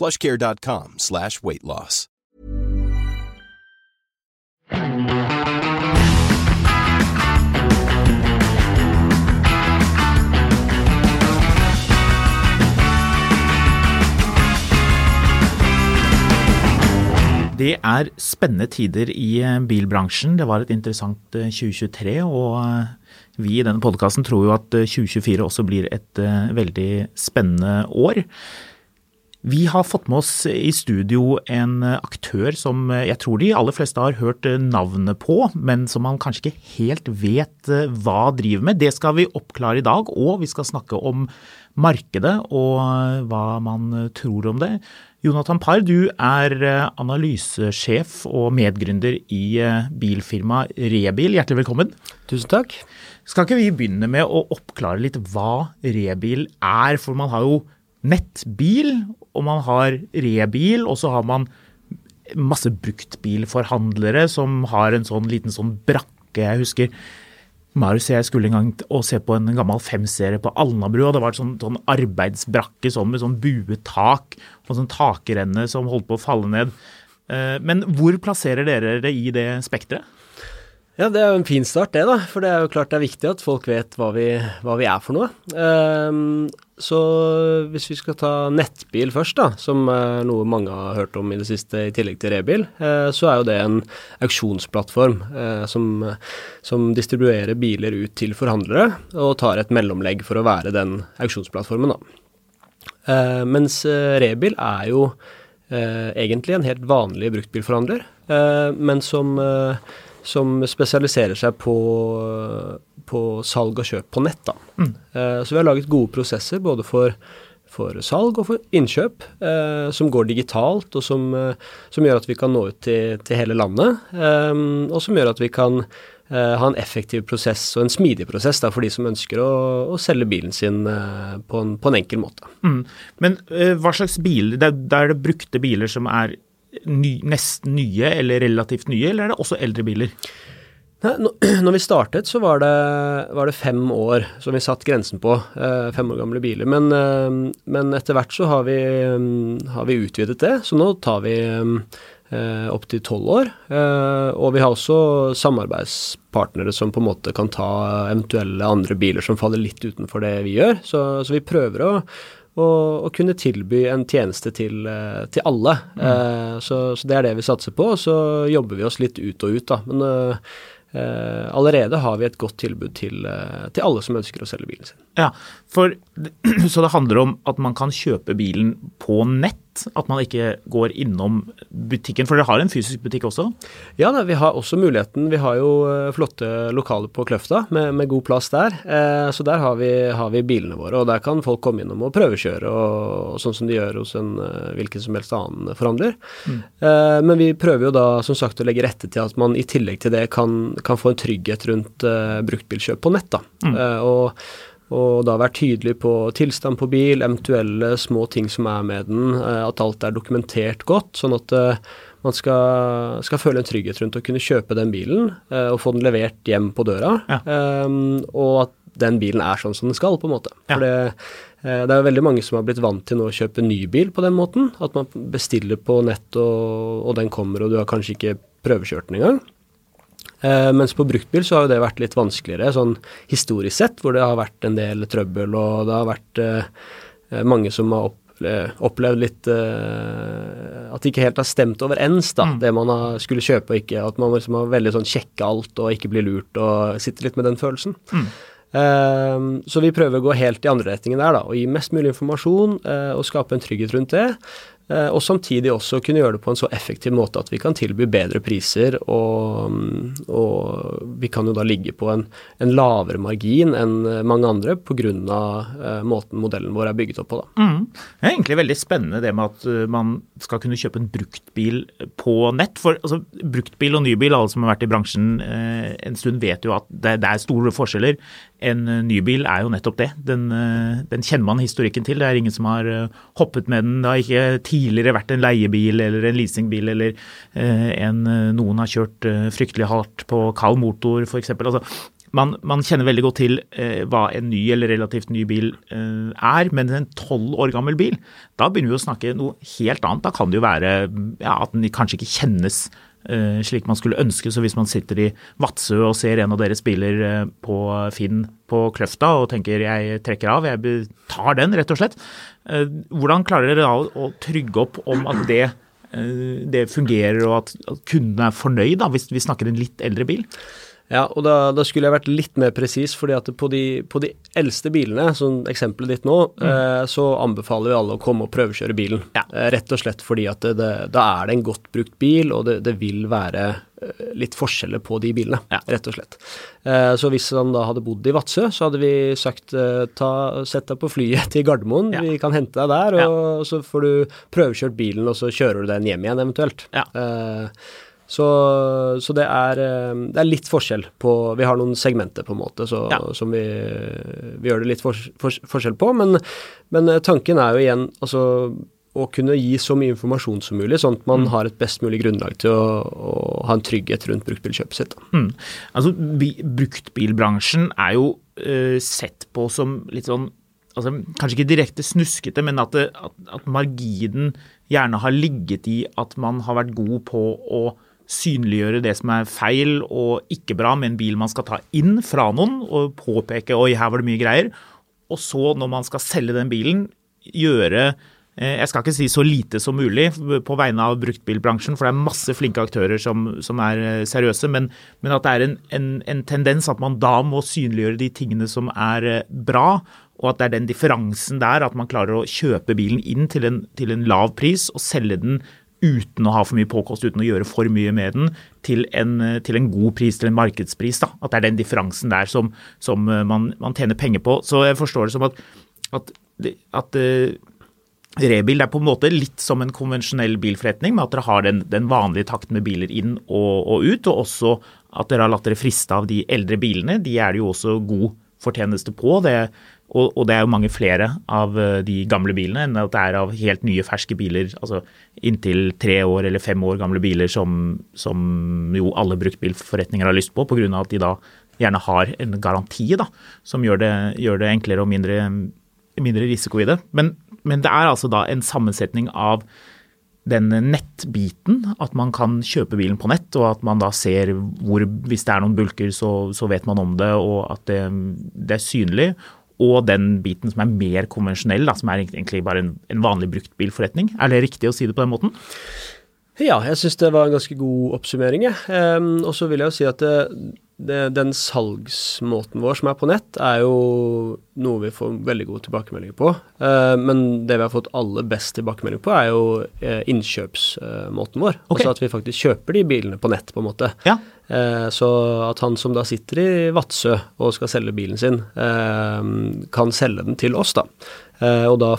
plushcare.com slash weight loss. Det er spennende tider i eh, bilbransjen. Det var et interessant eh, 2023, og eh, vi i denne podkasten tror jo at eh, 2024 også blir et eh, veldig spennende år. Vi har fått med oss i studio en eh, aktør som eh, jeg tror de aller fleste har hørt eh, navnet på, men som man kanskje ikke helt vet hva driver med. Det skal vi oppklare i dag, og vi skal snakke om markedet og hva man tror om det. Jonathan Parr, du er analysesjef og medgründer i bilfirmaet Rebil. Hjertelig velkommen. Tusen takk. Skal ikke vi begynne med å oppklare litt hva Rebil er? For man har jo nettbil, og man har Rebil, og så har man masse bruktbilforhandlere som har en sånn liten sånn brakke. Jeg husker Marius og jeg skulle en gang og se på en gammel femserie på Alnabru, og det var en sånn, sånn arbeidsbrakke sånn med sånn buetak og sånn takrenne som holdt på å falle ned. Eh, Men hvor plasserer dere det i det spekteret? Ja, det er jo en fin start, det, da. For det er jo klart det er viktig at folk vet hva vi, hva vi er for noe. Um, så hvis vi skal ta nettbil først, da, som er noe mange har hørt om i det siste, i tillegg til Rebil, uh, så er jo det en auksjonsplattform uh, som, som distribuerer biler ut til forhandlere, og tar et mellomlegg for å være den auksjonsplattformen, da. Uh, mens Rebil er jo egentlig en helt vanlig bruktbilforhandler, men som som spesialiserer seg på, på salg og kjøp på nett. Da. Eh, så vi har laget gode prosesser både for, for salg og for innkjøp, eh, som går digitalt, og som, eh, som gjør at vi kan nå ut til, til hele landet. eh, og som gjør at vi kan eh, ha en effektiv prosess og en smidig prosess da, for de som ønsker å, å selge bilen sin eh, på, en, på en enkel måte. Mm. Men hva slags biler? Det er, det er det brukte biler som er ny, nesten nye eller relativt nye, eller er det også eldre biler? Når vi startet, så var det, var det fem år som vi satt grensen på. Eh, fem år gamle biler. Men, eh, men etter hvert så har vi, mm, har vi utvidet det, så nå tar vi eh, opp til tolv år. Og vi har også samarbeidspartnere som på en måte kan ta eventuelle andre biler som faller litt utenfor det vi gjør. Så, så vi prøver å å, å kunne tilby en tjeneste til, eh, til alle. Eh, så, så det er det vi satser på. Og så jobber vi oss litt ut og ut, da. Men eh, eh, allerede har vi et godt tilbud til, eh, til alle som ønsker å selge bilen sin. Ja, for, Så det handler om at man kan kjøpe bilen på nett? At man ikke går innom butikken? For dere har en fysisk butikk også? Ja, da, vi har også muligheten. Vi har jo eh, flotte lokaler på Kløfta med, med god plass der. Eh, så der har vi, har vi bilene våre, og der kan folk komme innom og prøvekjøre, og, og sånn som de gjør hos en eh, hvilken som helst annen forhandler. Eh, men vi prøver jo da som sagt å legge rette til at man i tillegg til det kan, kan få en trygghet rundt eh, bruktbilkjøp på nett. da. Eh, og og da være tydelig på tilstand på bil, eventuelle små ting som er med den, eh, at alt er dokumentert godt, sånn at eh, man skal, skal føle en trygghet rundt å kunne kjøpe den bilen eh, og få den levert hjem på døra, Ja. eh, og at den bilen er sånn som den skal, på en måte. For det, det er veldig mange som har blitt vant til nå å kjøpe ny bil på den måten, at man bestiller på nett, og, og den kommer, og du har kanskje ikke prøvekjørt den engang. Eh, mens på bruktbil så har jo det vært litt vanskeligere, sånn historisk sett, hvor det har vært en del trøbbel, og det har vært eh, eh, mange som har opplevd litt eh, At det ikke helt har stemt overens, da, mm. det man har, skulle kjøpe og ikke. At man liksom har veldig sånn sjekke alt og ikke blir lurt og sitter litt med den følelsen. Mm. Uh, så vi prøver å gå helt i andre retningen der, da, og gi mest mulig informasjon uh, og skape en trygghet rundt det. Eh, og samtidig også kunne gjøre det på en så effektiv måte at vi kan tilby bedre priser, og, og vi kan jo da ligge på en, en lavere margin enn mange andre pga. Uh, måten modellen vår er bygget opp på. Da. Mm. Det er egentlig veldig spennende det med at man skal kunne kjøpe en bruktbil på nett. For altså, bruktbil og nybil, alle som har vært i bransjen eh, en stund vet jo at det, det er store forskjeller. En ny bil er jo nettopp det. Den, den, kjenner man historikken til. Det er ingen som har hoppet med den. Det har ikke tidligere vært en leiebil eller en leasingbil eller eh, en, eh, noen har kjørt eh, fryktelig hardt på kald motor f.eks. Altså, man, man, kjenner veldig godt til eh, hva en ny eller relativt ny bil eh, er, men en tolv år gammel bil, da begynner vi å snakke noe helt annet. Da kan det jo være ja, at den kanskje ikke kjennes eh, slik man skulle ønske. Så hvis man sitter i Vadsø og ser en av deres biler på Finn på Kløfta og tenker jeg trekker av, jeg tar den rett og slett, Eh, hvordan klarer dere da å trygge opp om at det, eh, det fungerer og at kundene er fornøyd, da, hvis vi snakker en litt eldre bil? Ja, og da, da, skulle jeg vært litt mer presis, fordi at på de, på de eldste bilene, som eksempelet ditt nå, mm. eh, så anbefaler vi alle å komme og prøvekjøre bilen. Ja. Eh, rett og slett fordi at det, det, da er det en godt brukt bil, og det, det vil være eh, litt forskjeller på de bilene, ja. rett og slett. Eh, så hvis han da hadde bodd i Vadsø, så hadde vi sagt eh, ta, sett deg på flyet til Gardermoen, ja. vi kan hente deg der, og, og, så får du prøvekjørt bilen, og så kjører du den hjem igjen eventuelt. Ja. Eh, så, så det, er, eh, det, er, litt forskjell på Vi har noen segmenter, på en måte, så, ja. som vi, vi, gjør det litt for, for, forskjell på. Men, men, eh, tanken er jo igjen altså å kunne gi så mye informasjon som mulig, sånn at man mm. har et best mulig grunnlag til å, å ha en trygghet rundt bruktbilkjøpet sitt. Mm. Altså, Bruktbilbransjen er jo uh, sett på som litt sånn altså, Kanskje ikke direkte snuskete, men at, det, at, at marginen gjerne har ligget i at man har vært god på å synliggjøre det som er feil og ikke bra med en bil man skal ta inn fra noen, og påpeke oi, her var det mye greier. Og så, når man skal selge den bilen, gjøre eh, jeg skal ikke si så lite som mulig på vegne av bruktbilbransjen, for det er masse flinke aktører som, som er eh, seriøse, men, men, at det er en, en, en, tendens at man da må synliggjøre de tingene som er eh, bra, og at det er den differansen der, at man klarer å kjøpe bilen inn til en, til en lav pris og selge den uten å ha for mye påkost, uten å gjøre for mye med den, til en, til en god pris, til en markedspris. Da. At det er den differansen der som, som eh, man, man, tjener penger på. Så jeg forstår det som at, at, at uh, Rebil er på en måte litt som en konvensjonell bilforretning, med at dere har den, den vanlige takten med biler inn og, og, ut, og også at dere har latt dere friste av de eldre bilene. De er det jo også god fortjeneste på. Det og, og, det er jo mange flere av eh, de gamle bilene enn at det er av helt nye, ferske biler. Altså inntil tre år eller fem år gamle biler som, som jo alle bruktbilforretninger har lyst på, pga. at de da gjerne har en garanti da, som gjør det, gjør det enklere og mindre, mindre, risiko i det. Men, men det er altså da en sammensetning av den nettbiten, at man kan kjøpe bilen på nett, og at man da ser hvor Hvis det er noen bulker, så, så vet man om det, og at det, det er synlig og den biten som er mer konvensjonell, da, som er egentlig bare en, en vanlig bruktbilforretning. Er det riktig å si det på den måten? Ja, jeg syns det var en ganske god oppsummering. Um, og så vil jeg jo si at det, det, den salgsmåten vår som er på nett, er jo noe vi får veldig gode tilbakemeldinger på. Uh, men det vi har fått aller best tilbakemelding på, er jo uh, innkjøpsmåten vår. Okay. Altså at vi faktisk kjøper de bilene på nett, på en måte. Ja. Uh, så at han som da sitter i Vadsø og skal selge bilen sin, kan selge den til oss, da. Og da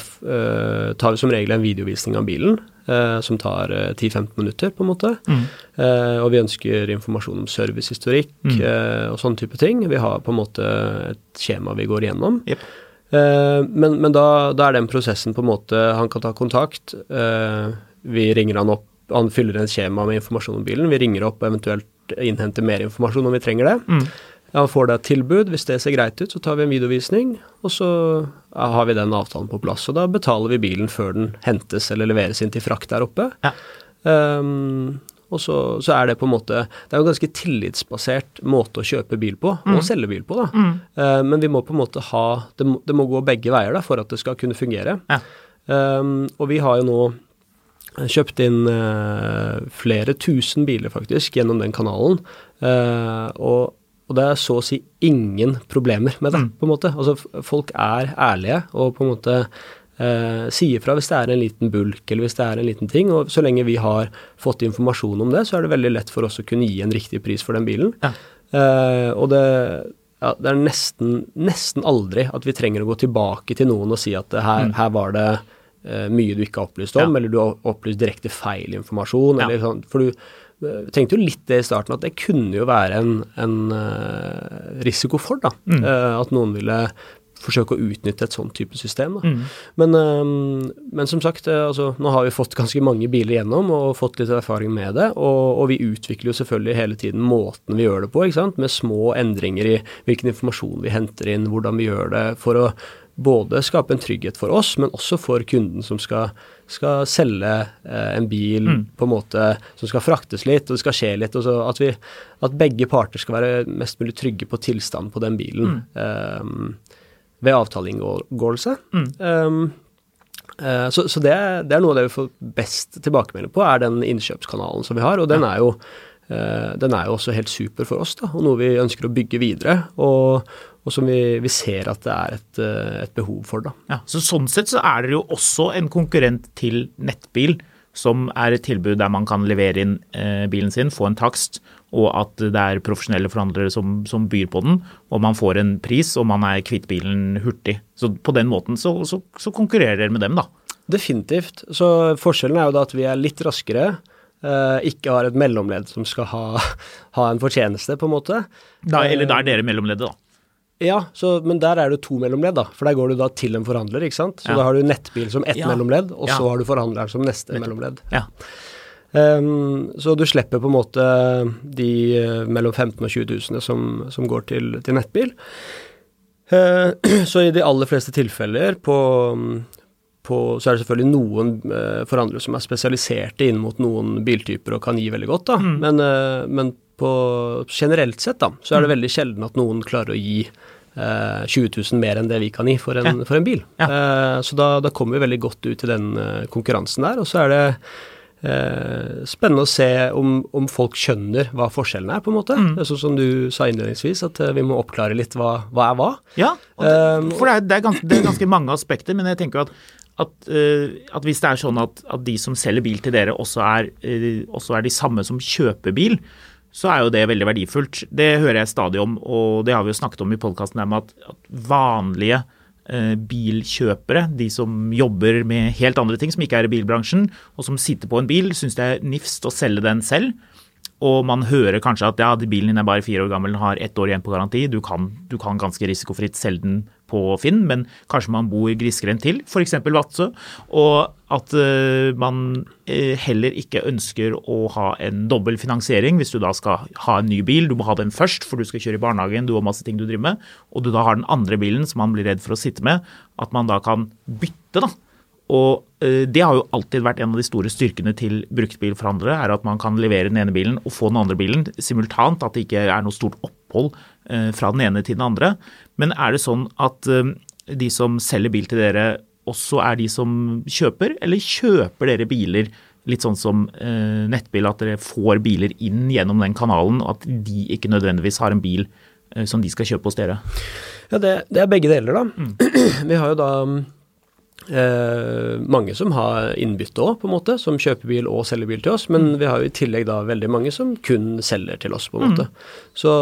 tar vi som regel en videovisning av bilen eh, som tar 10-15 eh, minutter, på en måte. Mm. Eh, og vi ønsker informasjon om servicehistorikk mm. Eh, og sånne type ting. Vi har på en måte et skjema vi går igjennom. Yep. men, men da, da, er den prosessen på en måte Han kan ta kontakt. vi ringer han opp, han fyller en skjema med informasjon om bilen. Vi ringer opp og eventuelt innhenter mer informasjon om vi trenger det. Mm. Ja, får det et tilbud. Hvis det ser greit ut, så tar vi en videovisning, og så har vi den avtalen på plass. Og da betaler vi bilen før den hentes eller leveres inn til frakt der oppe. Ja. Um, og så, så, er det på en måte Det er jo en ganske tillitsbasert måte å kjøpe bil på, mm. og selge bil på, da. Mm. Uh, men vi må på en måte ha det må, det må, gå begge veier da, for at det skal kunne fungere. Ja. Um, og vi har jo nå kjøpt inn uh, flere tusen biler faktisk gjennom den kanalen. Uh, og, og, det er så å si ingen problemer med det, mm. på en måte. Altså folk er ærlige og på en måte eh, sier fra hvis det er en liten bulk eller hvis det er en liten ting. Og så lenge vi har fått informasjon om det, så er det veldig lett for oss å kunne gi en riktig pris for den bilen. Ja. og det ja, det er nesten, nesten, aldri at vi trenger å gå tilbake til noen og si at her, mm. her var det uh, mye du ikke har opplyst om, ja. eller du har opplyst direkte feil informasjon. Ja. Eller sånn, for du tenkte jo litt det i starten, at det kunne jo være en, en uh, risiko for, da. Mm. at noen ville forsøke å utnytte et sånt type system. Mm. Men, um, men, som sagt, altså, nå har vi fått ganske mange biler gjennom og fått litt erfaring med det. Og, og, vi utvikler jo selvfølgelig hele tiden måten vi gjør det på, med små endringer i hvilken informasjon vi henter inn, hvordan vi gjør det, for å både skape en trygghet for oss, men også for kunden som skal, skal selge eh, en bil mm. på en måte som skal fraktes litt, og det skal skje litt. og så at, vi, at begge parter skal være mest mulig trygge på tilstanden på den bilen. Mm. Um, ved avtaleinngåelse. Mm. Um, uh, så, så det, det, er noe av det vi får best tilbakemelding på, er den innkjøpskanalen som vi har. Og den er jo, den er jo også helt super for oss, da, og noe vi ønsker å bygge videre. Og, og som vi, vi, ser at det er et, uh, et behov for. Da. Ja, så Sånn sett så er dere jo også en konkurrent til nettbil, som er et tilbud der man kan levere inn bilen sin, få en takst og at det er profesjonelle forhandlere som, som, byr på den, og man får en pris og man er kvitt bilen hurtig. Så på den måten så, så, så konkurrerer dere med dem, da. Definitivt. Så forskjellen er jo da at vi er litt raskere. Uh, ikke har et mellomledd som skal ha, ha en fortjeneste, på en måte. Da, eller da er dere mellomleddet, da. Ja, så, men der er det to mellomledd, da. For der går du da til en forhandler, ikke sant. Så ja. da har du nettbil som ett ja. mellomledd, og ja. så har du forhandleren som neste mellomledd. Ja. Um, så du slipper på en måte de uh, mellom 15 og 20 000 som, som går til, til nettbil. Uh, så i de aller fleste tilfeller på, på, så er det selvfølgelig noen uh, forhandlere som er spesialiserte inn mot noen biltyper og kan gi veldig godt, da. Mm. Men, men på generelt sett da, så er det mm. veldig sjelden at noen klarer å gi 20 000 mer enn det vi kan gi for en, ja. for en bil. Ja. så da, da, kommer vi veldig godt ut i den konkurransen der. Og så er det Eh, spennende å se om, om, folk skjønner hva forskjellen er, på en måte. Mm. Sånn som du sa innledningsvis, at eh, vi må oppklare litt hva, hva er hva. Ja, det, for det er, det, er ganske, det er, ganske, mange aspekter, men jeg tenker at, at, uh, at hvis det er sånn at, at, de som selger bil til dere, også er, uh, også er de samme som kjøper bil, så er jo det veldig verdifullt. Det hører jeg stadig om, og det har vi jo snakket om i podkasten, at, at vanlige Eh, bilkjøpere, de som jobber med helt andre ting som ikke er i bilbransjen, og som sitter på en bil, syns det er nifst å selge den selv. Og man hører kanskje at ja, bilen din er bare fire år gammel, den har ett år igjen på garanti, du kan, du kan ganske risikofritt selge den på Finn, men kanskje man bor grisgrendt til, f.eks. Vadsø. Og at uh, man uh, heller ikke ønsker å ha en dobbel finansiering hvis du da skal ha en ny bil. Du må ha den først, for du skal kjøre i barnehagen, du har masse ting du driver med. Og du da har den andre bilen som man blir redd for å sitte med. At man da kan bytte, da. Og uh, det har jo alltid vært en av de store styrkene til bruktbilforhandlere, er at man kan levere den ene bilen og få den andre bilen simultant. At det ikke er noe stort opphold fra den ene til den andre. Men er det sånn at de som selger bil til dere, også er de som kjøper, eller kjøper dere biler litt sånn som eh, nettbil, at dere får biler inn gjennom den kanalen, og at de ikke nødvendigvis har en bil eh, som de skal kjøpe hos dere? Ja, det, det er begge deler, da. Mm. Vi har jo da eh, mange som har innbytte òg, på en måte, som kjøper bil og selger bil til oss. Men mm. vi har jo i tillegg da veldig mange som kun selger til oss, på en måte. Mm. Så,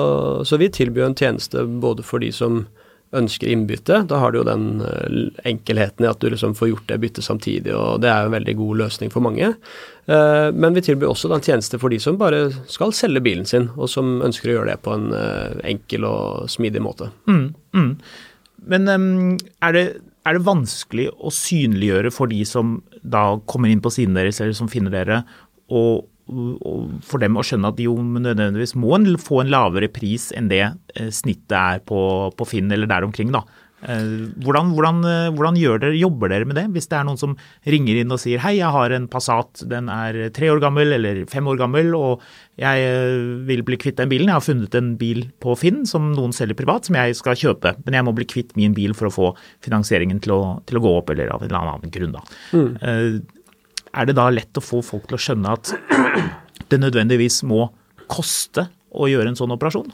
så, vi tilbyr en tjeneste både for de som ønsker innbytte. Da har du jo den eh, enkelheten i at du liksom får gjort det byttet samtidig, og det er jo en veldig god løsning for mange. Eh, men vi tilbyr også en tjeneste for de som bare skal selge bilen sin, og som ønsker å gjøre det på en eh, enkel og smidig måte. Mm, mm. Men er, det, er det vanskelig å synliggjøre for de som da kommer inn på siden deres, eller som finner dere, og for dem å skjønne at de jo nødvendigvis må få en lavere pris enn det eh, snittet er på, på Finn eller der omkring. da. Hvordan, hvordan, hvordan dere, jobber dere med det, hvis det er noen som ringer inn og sier hei, jeg har en Passat, den er tre år gammel eller fem år gammel, og jeg vil bli kvitt den bilen. Jeg har funnet en bil på Finn som noen selger privat, som jeg skal kjøpe, men jeg må bli kvitt min bil for å få finansieringen til å, til å gå opp, eller av en eller annen grunn. Mm. Er det da lett å få folk til å skjønne at det nødvendigvis må koste å gjøre en sånn operasjon?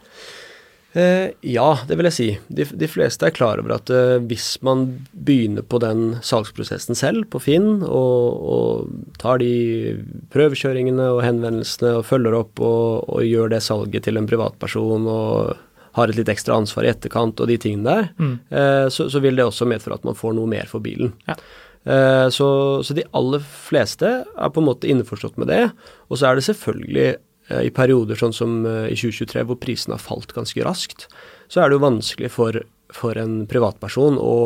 Eh, ja, det vil jeg si. De, de fleste er klar over at eh, hvis man begynner på den salgsprosessen selv på Finn, og, og tar de prøvekjøringene og henvendelsene og følger opp og, og, gjør det salget til en privatperson og har et litt ekstra ansvar i etterkant og de tingene der, mm. eh, så, så, vil det også medføre at man får noe mer for bilen. Ja. Eh, så, så, de aller fleste er på en måte innforstått med det. Og så er det selvfølgelig I perioder sånn som eh, i 2023 hvor prisene har falt ganske raskt, så er det jo vanskelig for, for en privatperson å,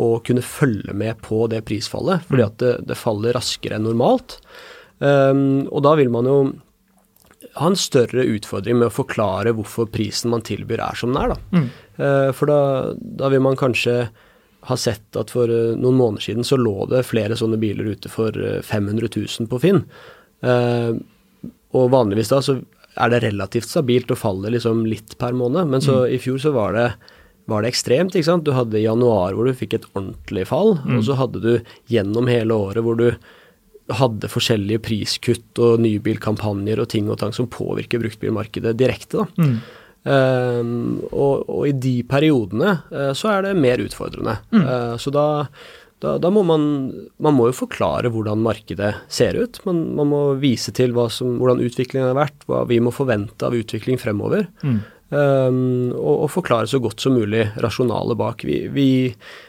å, kunne følge med på det prisfallet, fordi at det, det faller raskere enn normalt. Um, og da vil man jo ha en større utfordring med å forklare hvorfor prisen man tilbyr er som den er. Da. Mm. Uh, for da, da, vil man kanskje ha sett at for uh, noen måneder siden så lå det flere sånne biler ute for uh, 500 000 på Finn. Og vanligvis da så er det relativt stabilt og faller liksom litt per måned, men så mm. i fjor så var det, var det ekstremt. ikke sant? Du hadde januar hvor du fikk et ordentlig fall, mm. og så hadde du gjennom hele året hvor du hadde forskjellige priskutt og nybilkampanjer og ting og tang som påvirker bruktbilmarkedet direkte. da. Mm. Um, og, og, i de periodene uh, så er det mer utfordrende. Uh, så da da, da, må man Man må jo forklare hvordan markedet ser ut. Man, man må vise til som, hvordan utviklingen har vært, hva vi må forvente av utvikling fremover. Mm. Um, og, og, forklare så godt som mulig rasjonalet bak. Vi, vi,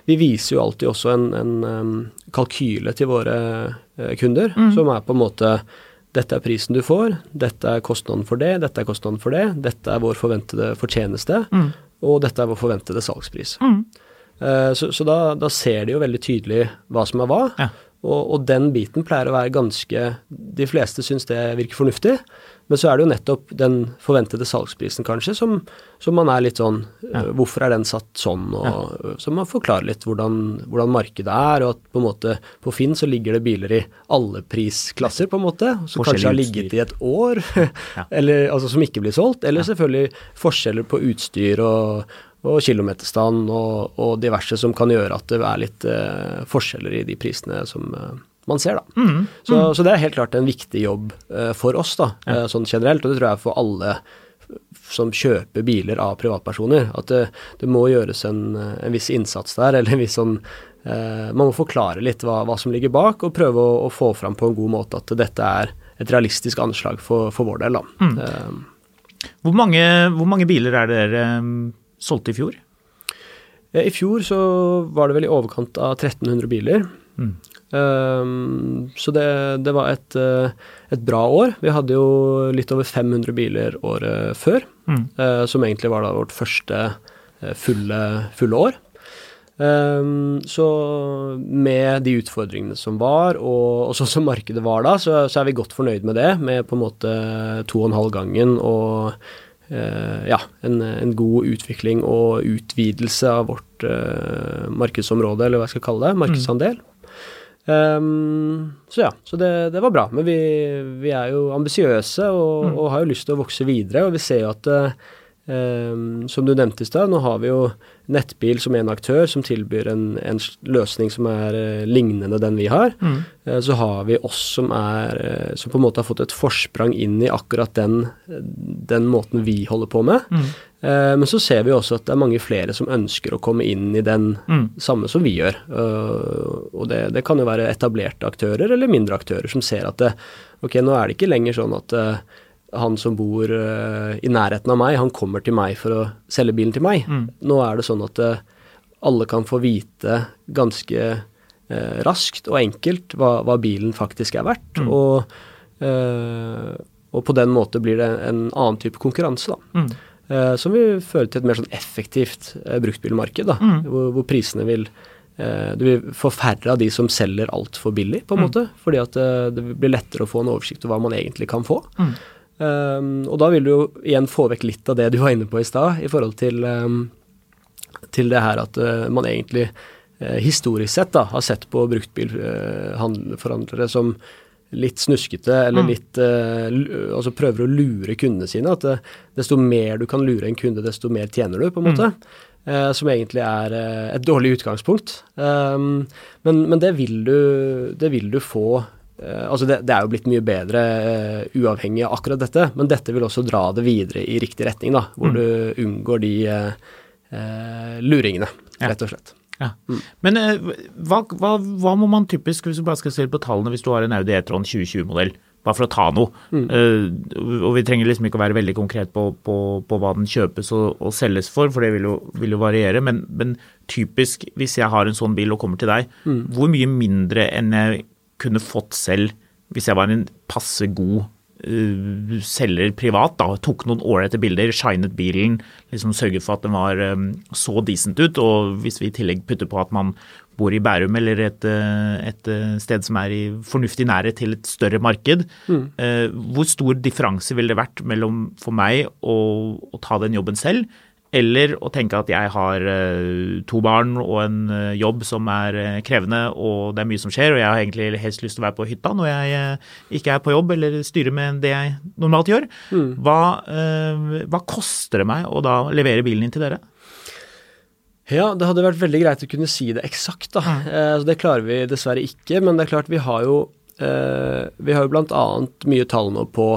vi, viser jo alltid også en, en um, kalkyle til våre uh, kunder, mm. som er på en måte dette er prisen du får, dette er kostnaden for det, dette er kostnaden for det, dette er vår forventede fortjeneste, mm. og dette er vår forventede salgspris. Mm. Eh, så, så da, da, ser de jo veldig tydelig hva som er hva. Ja. Og, og, den biten pleier å være ganske De fleste syns det virker fornuftig. Men så er det jo nettopp den forventede salgsprisen, kanskje, som, som man er litt sånn ja. Eh, hvorfor er den satt sånn? Og, ja. Så man forklarer litt hvordan, hvordan, markedet er, og at på en måte på Finn så ligger det biler i alle prisklasser, på en måte. Som kanskje har ligget i et år, ja. eller, altså som ikke blir solgt. Eller selvfølgelig forskjeller på utstyr og og kilometerstand og, og, diverse som kan gjøre at det er litt eh, forskjeller i de prisene som eh, man ser, da. Mm, så, mm. så, det er helt klart en viktig jobb eh, for oss, da, ja. sånn generelt, og det tror jeg for alle som kjøper biler av privatpersoner, at det, det må gjøres en, en, viss innsats der, eller en viss sånn Man må forklare litt hva, hva, som ligger bak, og prøve å, å, få fram på en god måte at dette er et realistisk anslag for, for vår del, da. Mm. Hvor, mange, hvor mange biler er det dere solgte i fjor? I fjor så var det vel i overkant av 1300 biler. Mm. Um, så det, det var et, eh, et, bra år. Vi hadde jo litt over 500 biler året før, mm. uh, som egentlig var da vårt første fulle, fulle, år. Um, så med de utfordringene som var, og, og sånn som markedet var da, så, så, er vi godt fornøyd med det. Med på en måte to og en halv gangen og Eh, ja, en, en, god utvikling og utvidelse av vårt uh, markedsområde, eller hva jeg skal kalle det, markedsandel. Mm. Um, så ja, så det, det, var bra. Men vi, vi er jo ambisiøse og, mm. og, har jo lyst til å vokse videre, og vi ser jo at uh, Um, som du nevnte i stad, nå har vi jo Nettbil som en aktør som tilbyr en, en løsning som er uh, lignende den vi har. Mm. Uh, så har vi oss som er uh, som på en måte har fått et forsprang inn i akkurat den, den måten vi holder på med. Mm. men så ser vi også at det er mange flere som ønsker å komme inn i den mm. samme som vi gjør. og det, det, kan jo være etablerte aktører eller mindre aktører som ser at det, ok, nå er det ikke lenger sånn at han som bor uh, i nærheten av meg, han kommer til meg for å selge bilen til meg. Mm. Nå er det sånn at uh, alle kan få vite ganske uh, raskt og enkelt hva, hva, bilen faktisk er verdt. Mm. Og, og, på den måte blir det en annen type konkurranse, da. Mm. som vil føre til et mer sånn effektivt bruktbilmarked, da, mm. hvor, hvor, prisene vil du vil få færre av de som selger altfor billig, på en mm. måte. Fordi at det blir lettere å få en oversikt over hva man egentlig kan få. Mm. Um, og da vil du jo igjen få vekk litt av det du var inne på i stad, i forhold til um, til det her at uh, man egentlig uh, historisk sett da, har sett på bruktbilforhandlere uh, som litt snuskete, eller mm. litt uh, Altså prøver å lure kundene sine. At det, desto mer du kan lure en kunde, desto mer tjener du, på en måte. Mm. Uh, som egentlig er uh, et dårlig utgangspunkt. Um, men, men det, vil du, det, vil du, få Altså det, det, er jo blitt mye bedre uavhengig av akkurat dette, men dette vil også dra det videre i riktig retning, da. Hvor mm. du unngår de luringene, rett og slett. Ja. Mm. Men eh, hva, hva, hva, må man typisk, hvis du bare skal se på tallene, hvis du har en Audi E-tron 2020-modell, bare for å ta noe, mm. uh, og vi trenger liksom ikke å være veldig konkret på, på, på hva den kjøpes og, og, selges for, for det vil jo, vil jo variere, men, men, typisk hvis jeg har en sånn bil og kommer til deg, mm. hvor mye mindre enn jeg kunne fått selv hvis jeg var en passe god uh, selger privat, da, tok noen ålreite bilder, shinet bilen, liksom sørget for at den var um, så decent ut. Og hvis vi i tillegg putter på at man bor i Bærum eller et, et sted som er i fornuftig nærhet til et større marked, mm. uh, hvor stor differanse ville det vært mellom for meg å, å ta den jobben selv? Eller å tenke at jeg har uh, to barn og en uh, jobb som er uh, krevende, og det er mye som skjer, og jeg har egentlig helst lyst til å være på hytta når jeg ikke er på jobb eller styrer med det jeg normalt gjør. Mm. Hva, hva, koster det meg å da levere bilen inn til dere? Ja, det hadde vært veldig greit å kunne si det eksakt, da. Mm. det klarer vi dessverre ikke, men det er klart vi har jo Vi har jo annet mye tall nå på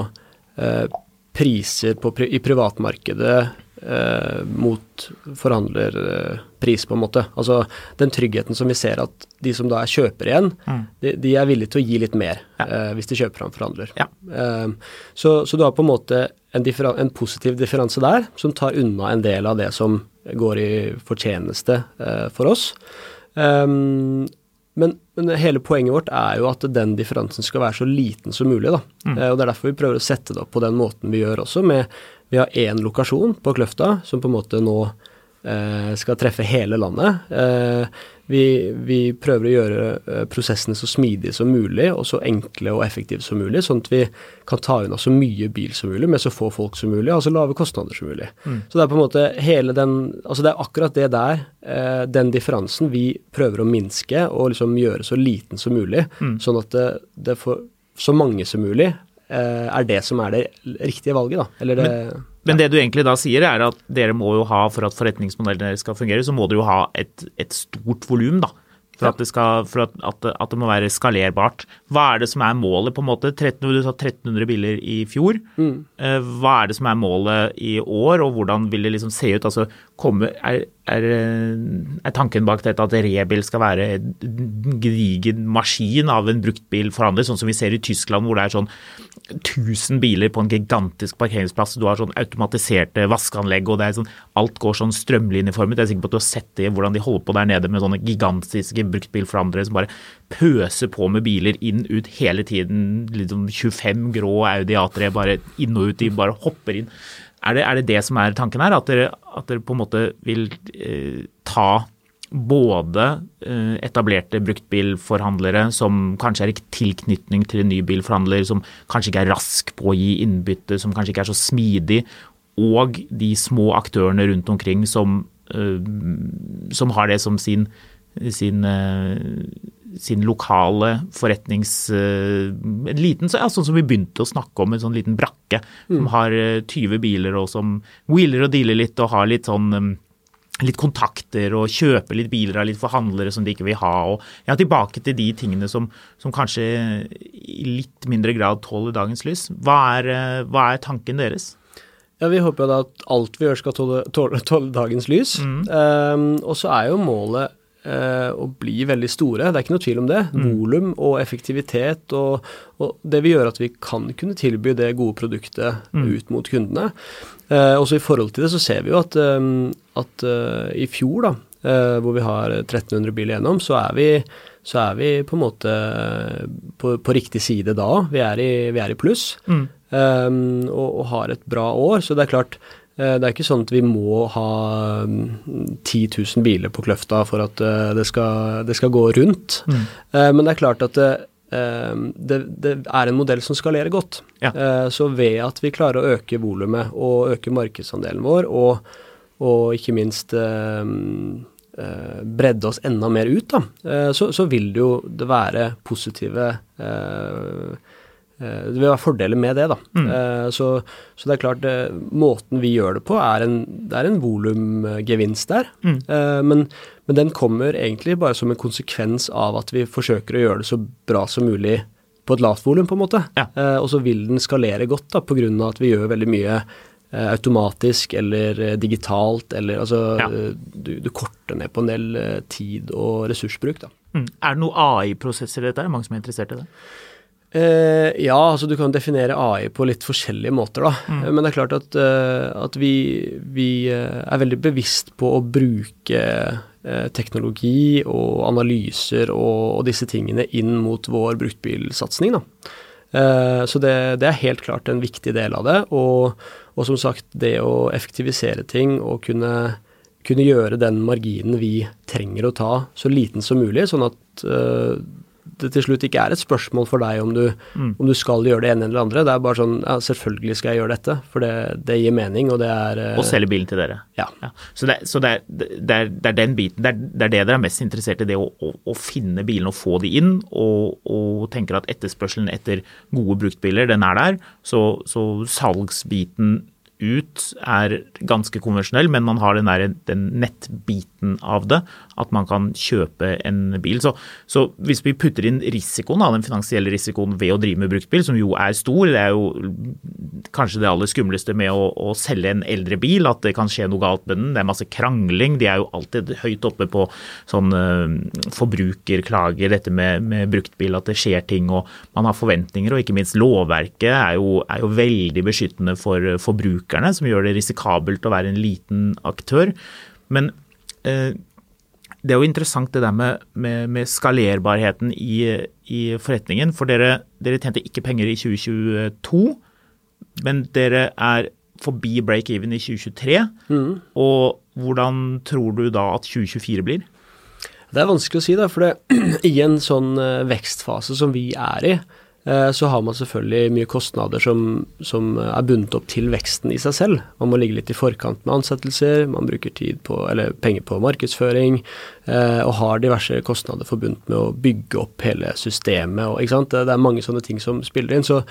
priser på, i privatmarkedet eh, mot forhandlerpris, på en måte. Altså den tryggheten som vi ser at de som da er kjøper igjen, mm. de, de, er villige til å gi litt mer ja. eh, hvis de kjøper fra en forhandler. Ja. Eh, så, så, du har på en måte en, en, positiv differanse der, som tar unna en del av det som går i fortjeneste eh, for oss. Um, men, men, hele poenget vårt er jo at den differansen skal være så liten som mulig. da. Mm. Eh, og Det er derfor vi prøver å sette det opp på den måten vi gjør også, med vi har én lokasjon på Kløfta som på en måte nå eh, skal treffe hele landet. Eh, vi, vi, prøver å gjøre eh, prosessene så smidige som mulig og så enkle og effektive som mulig, sånn at vi kan ta unna så mye bil som mulig med så få folk som mulig, og så lave kostnader som mulig. Mm. Så det er på en måte hele den Altså det er akkurat det der, eh, den differansen, vi prøver å minske og liksom gjøre så liten som mulig, mm. sånn at det, det får så mange som mulig er det som er det riktige valget, da. Eller det men, men det du egentlig da sier, er at dere må jo ha, for at forretningsmodellen deres skal fungere, så må dere jo ha et, et stort volum, da. For, at det, skal, for at, at, at, det må være skalerbart. Hva er det som er målet? på en måte? 13, du sa 1300 biler i fjor. Mm. Eh, hva er det som er målet i år, og hvordan vil det liksom se ut? Altså, komme, er, er, er, tanken bak dette at Rebil skal være en gedigen maskin av en bruktbilforhandler, sånn som vi ser i Tyskland, hvor det er sånn 1000 biler på en gigantisk parkeringsplass. Du har sånn automatiserte vaskeanlegg, og det er sånn, alt går sånn strømlinjeformet. Jeg er sikker på at du har sett det, hvordan de holder på der nede med sånne gigantiske bruktbilforhandlere som bare pøser på med biler inn ut hele tiden. Liksom 25 grå Audi A3 bare inn og ut, de bare hopper inn. Er det, er det det som er tanken her? At dere, at dere på en måte vil eh, ta både eh, etablerte bruktbilforhandlere som kanskje er i tilknytning til en ny bilforhandler, som kanskje ikke er rask på å gi innbytte, som kanskje ikke er så smidig, og de små aktørene rundt omkring som, eh, som har det som sin, sin, eh, sin lokale forretnings... En liten, ja, sånn som vi begynte å snakke om, en sånn liten brakke mm. som har 20 biler og som wheeler og dealer litt og har litt sånn litt kontakter og kjøpe litt biler av litt forhandlere som de ikke vil ha. og ja, Tilbake til de tingene som, som kanskje i litt mindre grad tåler dagens lys. Hva er, eh, hva er tanken deres? Ja, Vi håper jo da at alt vi gjør skal tåle, tåle, tåle dagens lys. Mm. Um, og så er jo målet uh, å bli veldig store, det er ikke noe tvil om det. Mm. Volum og effektivitet og, og, det vil gjøre at vi kan kunne tilby det gode produktet mm. ut mot kundene. Eh, også i forhold til det så ser vi jo at, um, at uh, i fjor, da, uh, hvor vi har 1300 biler gjennom, så er vi, så er vi på en måte på, på riktig side da. Vi er i, vi er i pluss mm. um, og, og, har et bra år. Så det er klart, det er ikke sånn at vi må ha 10 000 biler på Kløfta for at det skal, det skal gå rundt. Mm. Men det er klart at det, det, det, er en modell som skalerer godt. Ja. Eh, så ved at vi klarer å øke volumet og øke markedsandelen vår, og, og ikke minst eh, eh, bredde oss enda mer ut, da, eh, så, så, vil det jo det være positive eh, eh, det vil være fordeler med det. da. Mm. Så, så, det er klart, måten vi gjør det på, er en, det er en volumgevinst der. Mm. Men, men, den kommer egentlig bare som en konsekvens av at vi forsøker å gjøre det så bra som mulig på et lavt volum, på en måte. Ja. Og så vil den skalere godt da, pga. at vi gjør veldig mye Eh, automatisk eller eh, digitalt, eller altså ja. du, du, korter ned på en del eh, tid og ressursbruk, da. Mm. Er det noen AI-prosesser i dette? Er det mange som er interessert i det? Eh, ja, altså du kan definere AI på litt forskjellige måter, da. Mm. Men det er klart at, uh, at vi, vi, er veldig bevisst på å bruke teknologi og analyser og, og, disse tingene inn mot vår bruktbilsatsing, da. Så det, det, er helt klart en viktig del av det. og og som sagt, det å effektivisere ting og kunne, kunne gjøre den marginen vi trenger å ta, så liten som mulig, sånn at uh, det til slutt ikke er et spørsmål for deg om du, mm. om du skal gjøre det ene eller andre. Det er bare sånn ja, selvfølgelig skal jeg gjøre dette, for det, det gir mening, og det er uh, Og selge bilen til dere. Ja. ja. Så, det, så det, er, er, det, er, den biten, det er, det er dere er mest interessert i, det å, å, å finne bilene og få de inn, og, og, tenker at etterspørselen etter gode bruktbiler, den er der. Så, så salgsbiten ut er ganske konvensjonell, men man har den, der, den nettbiten av det. At man kan kjøpe en bil. Så, så hvis vi putter inn risikoen, den finansielle risikoen ved å drive med bruktbil, som jo er stor, det er jo kanskje det aller skumleste med å, å selge en eldre bil, at det kan skje noe galt med den. Det er masse krangling. De er jo alltid høyt oppe på sånn uh, forbrukerklager, dette med, med, bruktbil, at det skjer ting og man har forventninger. Og ikke minst lovverket er jo, er jo veldig beskyttende for forbrukerne, som gjør det risikabelt å være en liten aktør. Men eh, det er jo interessant det der med, med, med skalerbarheten i, i, forretningen. For dere, dere tjente ikke penger i 2022, men dere er forbi break-even i 2023. Mm. Og hvordan tror du da at 2024 blir? Det er vanskelig å si, da, for det, i en sånn eh, vekstfase som vi er i, Eh, så har man selvfølgelig mye kostnader som, som, er bundet opp til veksten i seg selv. Man må ligge litt i forkant med ansettelser, man bruker tid på, eller penger på markedsføring, eh, og har diverse kostnader forbundet med å bygge opp hele systemet. Og, det, er mange sånne ting som spiller inn. Så,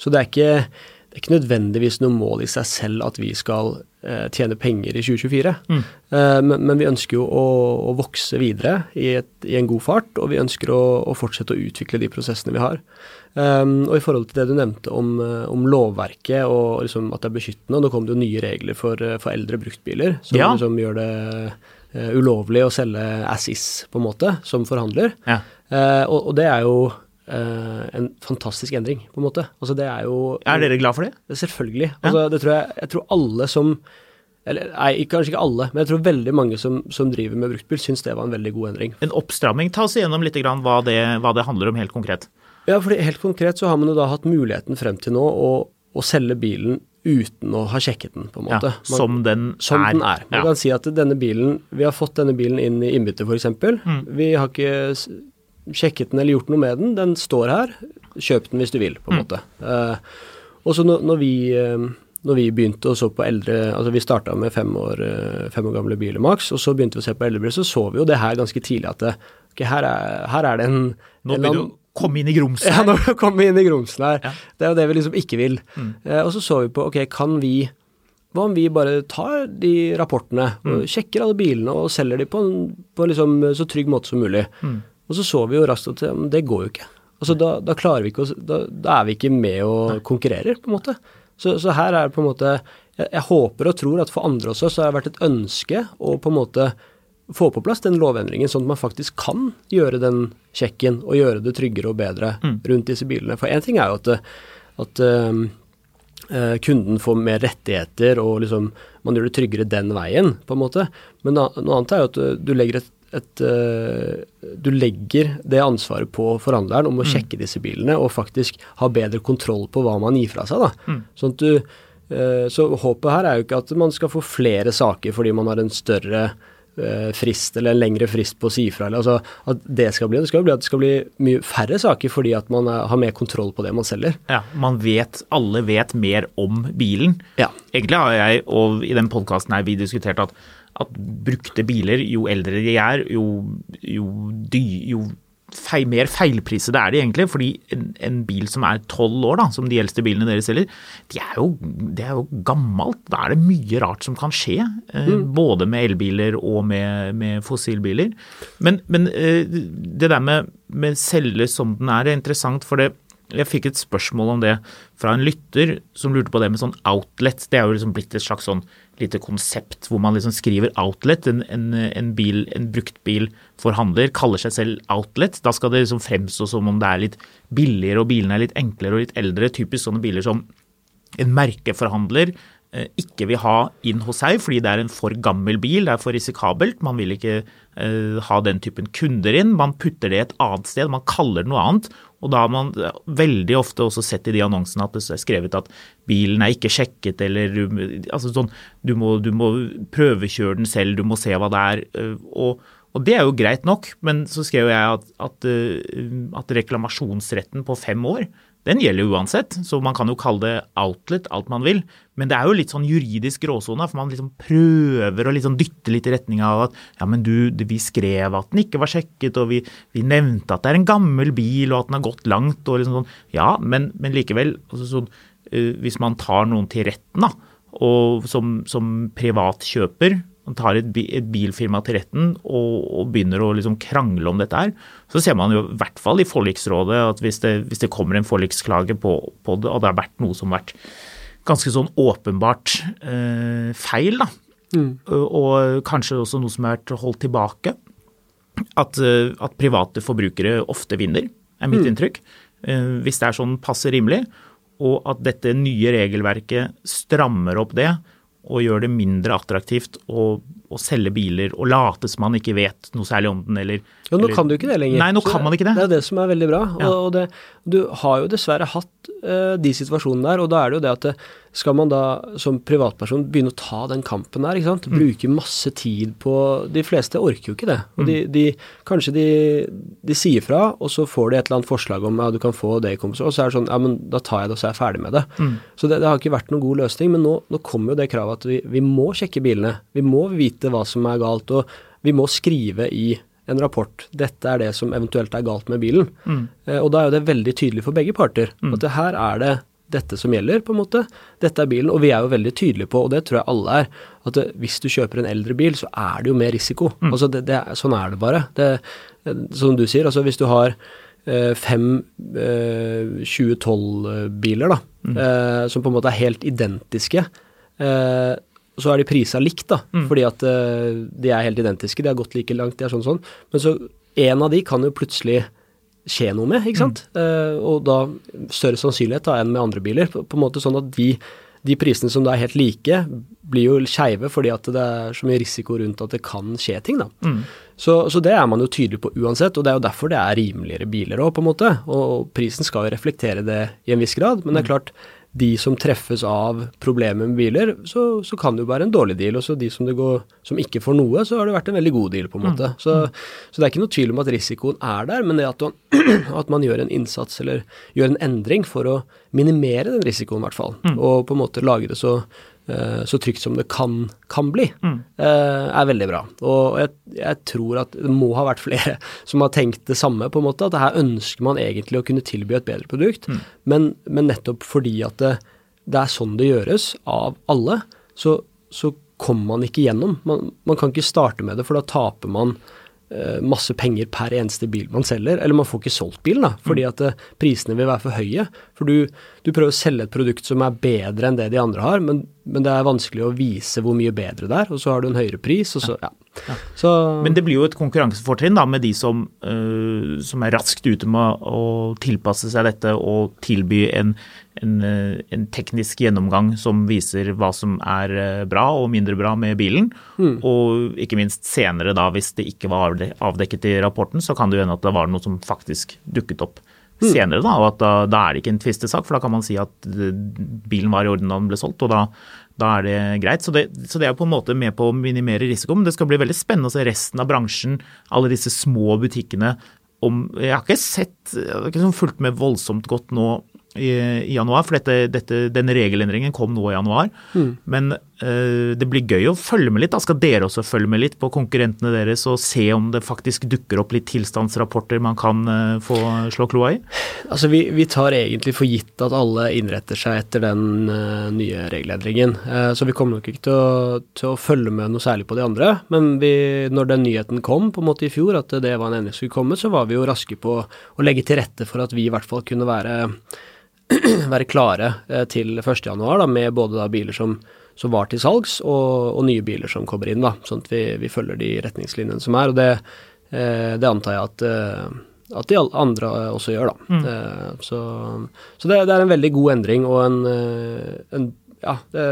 så det, er ikke, det, er ikke, nødvendigvis noe mål i seg selv at vi skal eh, tjene penger i 2024. Mm. Men, men, vi ønsker jo å, å vokse videre i, et, i, en god fart, og vi ønsker å, å fortsette å utvikle de prosessene vi har. Um, og i forhold til det du nevnte om, eh, om lovverket og liksom at det er beskyttende, nå kom det jo nye regler for, eh, for eldre bruktbiler som ja. liksom gjør det uh, ulovlig å selge as is, på en måte, som forhandler. Ja. Uh, og, og, det er jo uh, en fantastisk endring, på en måte. Altså det er jo Er dere glad for det? Selvfølgelig. Altså, det tror jeg, jeg tror alle som eller nei, kanskje ikke alle, men jeg tror veldig mange som, som driver med bruktbil, syns det var en veldig god endring. En oppstramming. Ta oss igjennom litt hva det, hva det handler om helt konkret. Ja, for helt konkret så har man jo da hatt muligheten frem til nå å, å selge bilen uten å ha sjekket den, på en måte. Ja, som den som er. Den er. Man ja. kan si at denne bilen Vi har fått denne bilen inn i innbytte, f.eks. Mm. Vi har ikke sjekket den eller gjort noe med den. Den står her. Kjøp den hvis du vil, på en mm. måte. Uh, og så når, når, vi, uh, når vi begynte å så på eldre Altså vi starta med fem år, uh, fem år gamle biler maks, og så begynte vi å se på eldre biler, så så vi jo det her ganske tidlig at det, okay, her, er, her, er, det en Nå begynner du komme inn i grumsen. Ja, nå kommer inn i grumsen her. Ja. Det er jo det vi liksom ikke vil. Mm. Eh, og så så vi på ok, kan vi hva om vi bare tar de rapportene, mm. og sjekker alle bilene og selger de på en på liksom så trygg måte som mulig. Mm. Og så så vi jo raskt at det går jo ikke. Altså da, da, klarer vi ikke å da, da, er vi ikke med og konkurrerer, på en måte. Så, så her er det på en måte jeg, jeg, håper og tror at for andre også så har det vært et ønske å på en måte få på plass den lovendringen, sånn at man faktisk kan gjøre den sjekken og gjøre det tryggere og bedre mm. rundt disse bilene. For én ting er jo at, at uh, kunden får mer rettigheter og liksom man gjør det tryggere den veien, på en måte. Men noe annet er jo at du legger et, et du legger det ansvaret på forhandleren om å mm. sjekke disse bilene og faktisk ha bedre kontroll på hva man gir fra seg. Mm. Sånn du, så håpet her er jo ikke at man skal få flere saker fordi man har en større eh, frist eller en lengre frist på å si fra. Altså, at det skal bli det skal bli at det skal bli mye færre saker fordi at man er, har mer kontroll på det man selger. Ja, man vet, Alle vet mer om bilen. Ja. Egentlig har jeg, og i den podkasten her vi diskuterte at, at brukte biler, jo eldre de er, jo, jo, dy, jo feil, mer feilprisede er de egentlig. Fordi en, en bil som er tolv år, da, som de eldste bilene dere selger, det er jo, det er jo gammelt. Da er det mye rart som kan skje. Eh, mm. Både med elbiler og med, med fossilbiler. Men, men eh, det der med, med selge som den er, er interessant. for det jeg fikk et spørsmål om det fra en lytter som lurte på det med sånn outlet. Det er jo liksom blitt et slags sånn lite konsept hvor man liksom skriver outlet. En, en, en, bil, en bruktbilforhandler kaller seg selv outlet. Da skal det liksom fremstå som om det er litt billigere og bilene er litt enklere og litt eldre. Typisk sånne biler som en merkeforhandler ikke vil ha inn hos seg fordi det er en for gammel bil, det er for risikabelt. Man vil ikke uh, ha den typen kunder inn. Man putter det et annet sted, man kaller det noe annet. Og da har man veldig ofte også sett i de annonsene at det er skrevet at bilen er ikke sjekket, eller altså sånn, du, må, du må prøvekjøre den selv, du må se hva det er. Og, og det er jo greit nok, men så skrev jeg at, at, at reklamasjonsretten på fem år den gjelder jo uansett, så man kan jo kalle det outlet alt man vil. Men det er jo litt sånn juridisk gråsone, for man liksom prøver å liksom dytte litt i retning av at ja, men du, vi skrev at den ikke var sjekket, og vi, vi, nevnte at det er en gammel bil, og at den har gått langt, og liksom sånn. Ja, men, men likevel, altså sånn, hvis man tar noen til retten, da, og som, som privatkjøper, man tar et, bilfirma til retten og, begynner å liksom krangle om dette her, så ser man jo i hvert fall i forliksrådet at hvis det, hvis det kommer en forliksklage på, på, det, og det har vært noe som har vært ganske sånn åpenbart eh, feil, da, mm. og kanskje også noe som har vært holdt tilbake, at, eh, at private forbrukere ofte vinner, er mitt mm. inntrykk. Eh, hvis det er sånn passe rimelig, og at dette nye regelverket strammer opp det og gjør det mindre attraktivt å, å, selge biler og late som man ikke vet noe særlig om den, eller Ja, nå eller, kan du ikke det lenger. Nei, nå Så kan man ikke det. Det er det som er veldig bra. Ja. Og, det, du har jo dessverre hatt uh, de situasjonene der, og da er det jo det at det, skal man da som privatperson begynne å ta den kampen der, ikke sant. Mm. Bruke masse tid på De fleste orker jo ikke det. Og de, mm. de kanskje de, de, sier fra, og så får de et eller annet forslag om ja, du kan få det i kompensasjon, og så er det sånn ja, men da tar jeg det, og så er jeg ferdig med det. Mm. Så det, det, har ikke vært noen god løsning. Men nå, nå kommer jo det kravet at vi, vi må sjekke bilene. Vi må vite hva som er galt, og vi må skrive i en rapport. Dette er det som eventuelt er galt med bilen. Mm. Eh, og da er jo det veldig tydelig for begge parter. Mm. At det her er det dette som gjelder, på en måte. Dette er bilen. Og vi er jo veldig tydelige på, og det tror jeg alle er, at hvis du kjøper en eldre bil, så er det jo mer risiko. Mm. Altså det, det, sånn er det bare. Det, som du sier, altså hvis du har eh, fem eh, 2012-biler, da, mm. eh, som på en måte er helt identiske, eh, så er de prisa likt, da, mm. fordi at uh, de er helt identiske. De har gått like langt, de er sånn sånn. Men så en av de kan jo plutselig skje noe med, ikke sant. Mm. Uh, og da større sannsynlighet da enn med andre biler. På, på en måte sånn at de, de, prisene som da er helt like, blir jo skeive fordi at det er så mye risiko rundt at det kan skje ting, da. Mm. Så, så, det er man jo tydelig på uansett, og det er jo derfor det er rimeligere biler òg, på en måte. Og prisen skal jo reflektere det i en viss grad, men det er mm. klart de som treffes av problemer med biler, så, så, kan det jo være en dårlig deal. Og så de som, går, som, ikke får noe, så har det vært en veldig god deal, på en måte. Mm. Så, så, det er ikke noe tvil om at risikoen er der, men det at man, at man, gjør en innsats eller gjør en endring for å minimere den risikoen, i hvert fall. Mm. Og på en måte lage det så så trygt som det kan, kan bli, mm. Eh, er veldig bra. Og jeg, jeg, tror at det må ha vært flere som har tenkt det samme, på en måte. At her ønsker man egentlig å kunne tilby et bedre produkt, mm. men, men, nettopp fordi at det, det, er sånn det gjøres av alle, så, så kommer man ikke gjennom. Man, man, kan ikke starte med det, for da taper man Eh, masse penger per eneste bil man selger. Eller man får ikke solgt bilen, da, fordi at eh, prisene vil være for høye. For du, du, prøver å selge et produkt som er bedre enn det de andre har, men, men, det er vanskelig å vise hvor mye bedre det er, og så har du en høyere pris, og så ja. ja. Så, men det blir jo et konkurransefortrinn da, med de som, uh, som er raskt ute med å tilpasse seg dette og tilby en en, uh, en, teknisk gjennomgang som viser hva som er eh, bra og mindre bra med bilen. Mm. Og ikke minst senere, da, hvis det ikke var avdekket i rapporten, så kan det jo hende at det var noe som faktisk dukket opp senere, da, og at da, da er det ikke en tvistesak, for da kan man si at eh, bilen var i orden da den ble solgt, og da, da er det greit. Så det, så det, er på en måte med på å minimere risiko, men det skal bli veldig spennende å se resten av bransjen, alle disse små butikkene. Om, jeg har ikke sett, jeg har ikke sånn fulgt med voldsomt godt nå i, i januar, for dette, dette, denne regelendringen kom nå i januar. Mm. Men uh, det blir gøy å følge med litt. Da skal dere også følge med litt på konkurrentene deres og se om det faktisk dukker opp litt tilstandsrapporter man kan uh, få slå kloa i? Altså, vi, vi, tar egentlig for gitt at alle innretter seg etter den uh, nye regelendringen. så vi kommer nok ikke til å, til å, følge med noe særlig på de andre. Men vi, når den nyheten kom på en måte i fjor, at det var en endring som skulle komme, så var vi jo raske på å legge til rette for at vi i hvert fall kunne være være klare eh, til 1.1 med både da biler som, som, var til salgs, og, og, nye biler som kommer inn. da, Sånn at vi, vi følger de retningslinjene som er. og Det, eh, det antar jeg at, eh, at de andre også gjør. da. Mm. Så, så det, det, er en veldig god endring og en, en ja, det,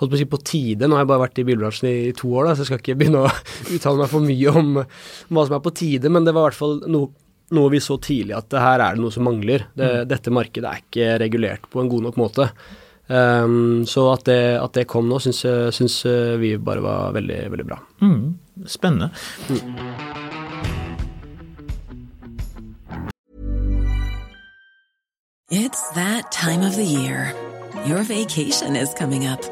holdt på å si på tide. Nå har jeg bare vært i bilbransjen i, i to år, da, så jeg skal ikke begynne å uttale meg for mye om, om hva som er på tide, men det var i hvert fall noe noe vi så tidlig at her er det noe som mangler. Det, mm. Dette markedet er ikke regulert på en god nok måte. Um, så at det, at det, kom nå, syns, syns, vi bare var veldig, veldig bra. Mm. Spennende. Mm. It's that time of the year. Your vacation is coming up.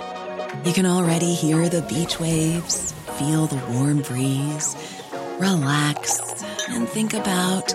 You can already hear the beach waves, feel the warm breeze, relax and think about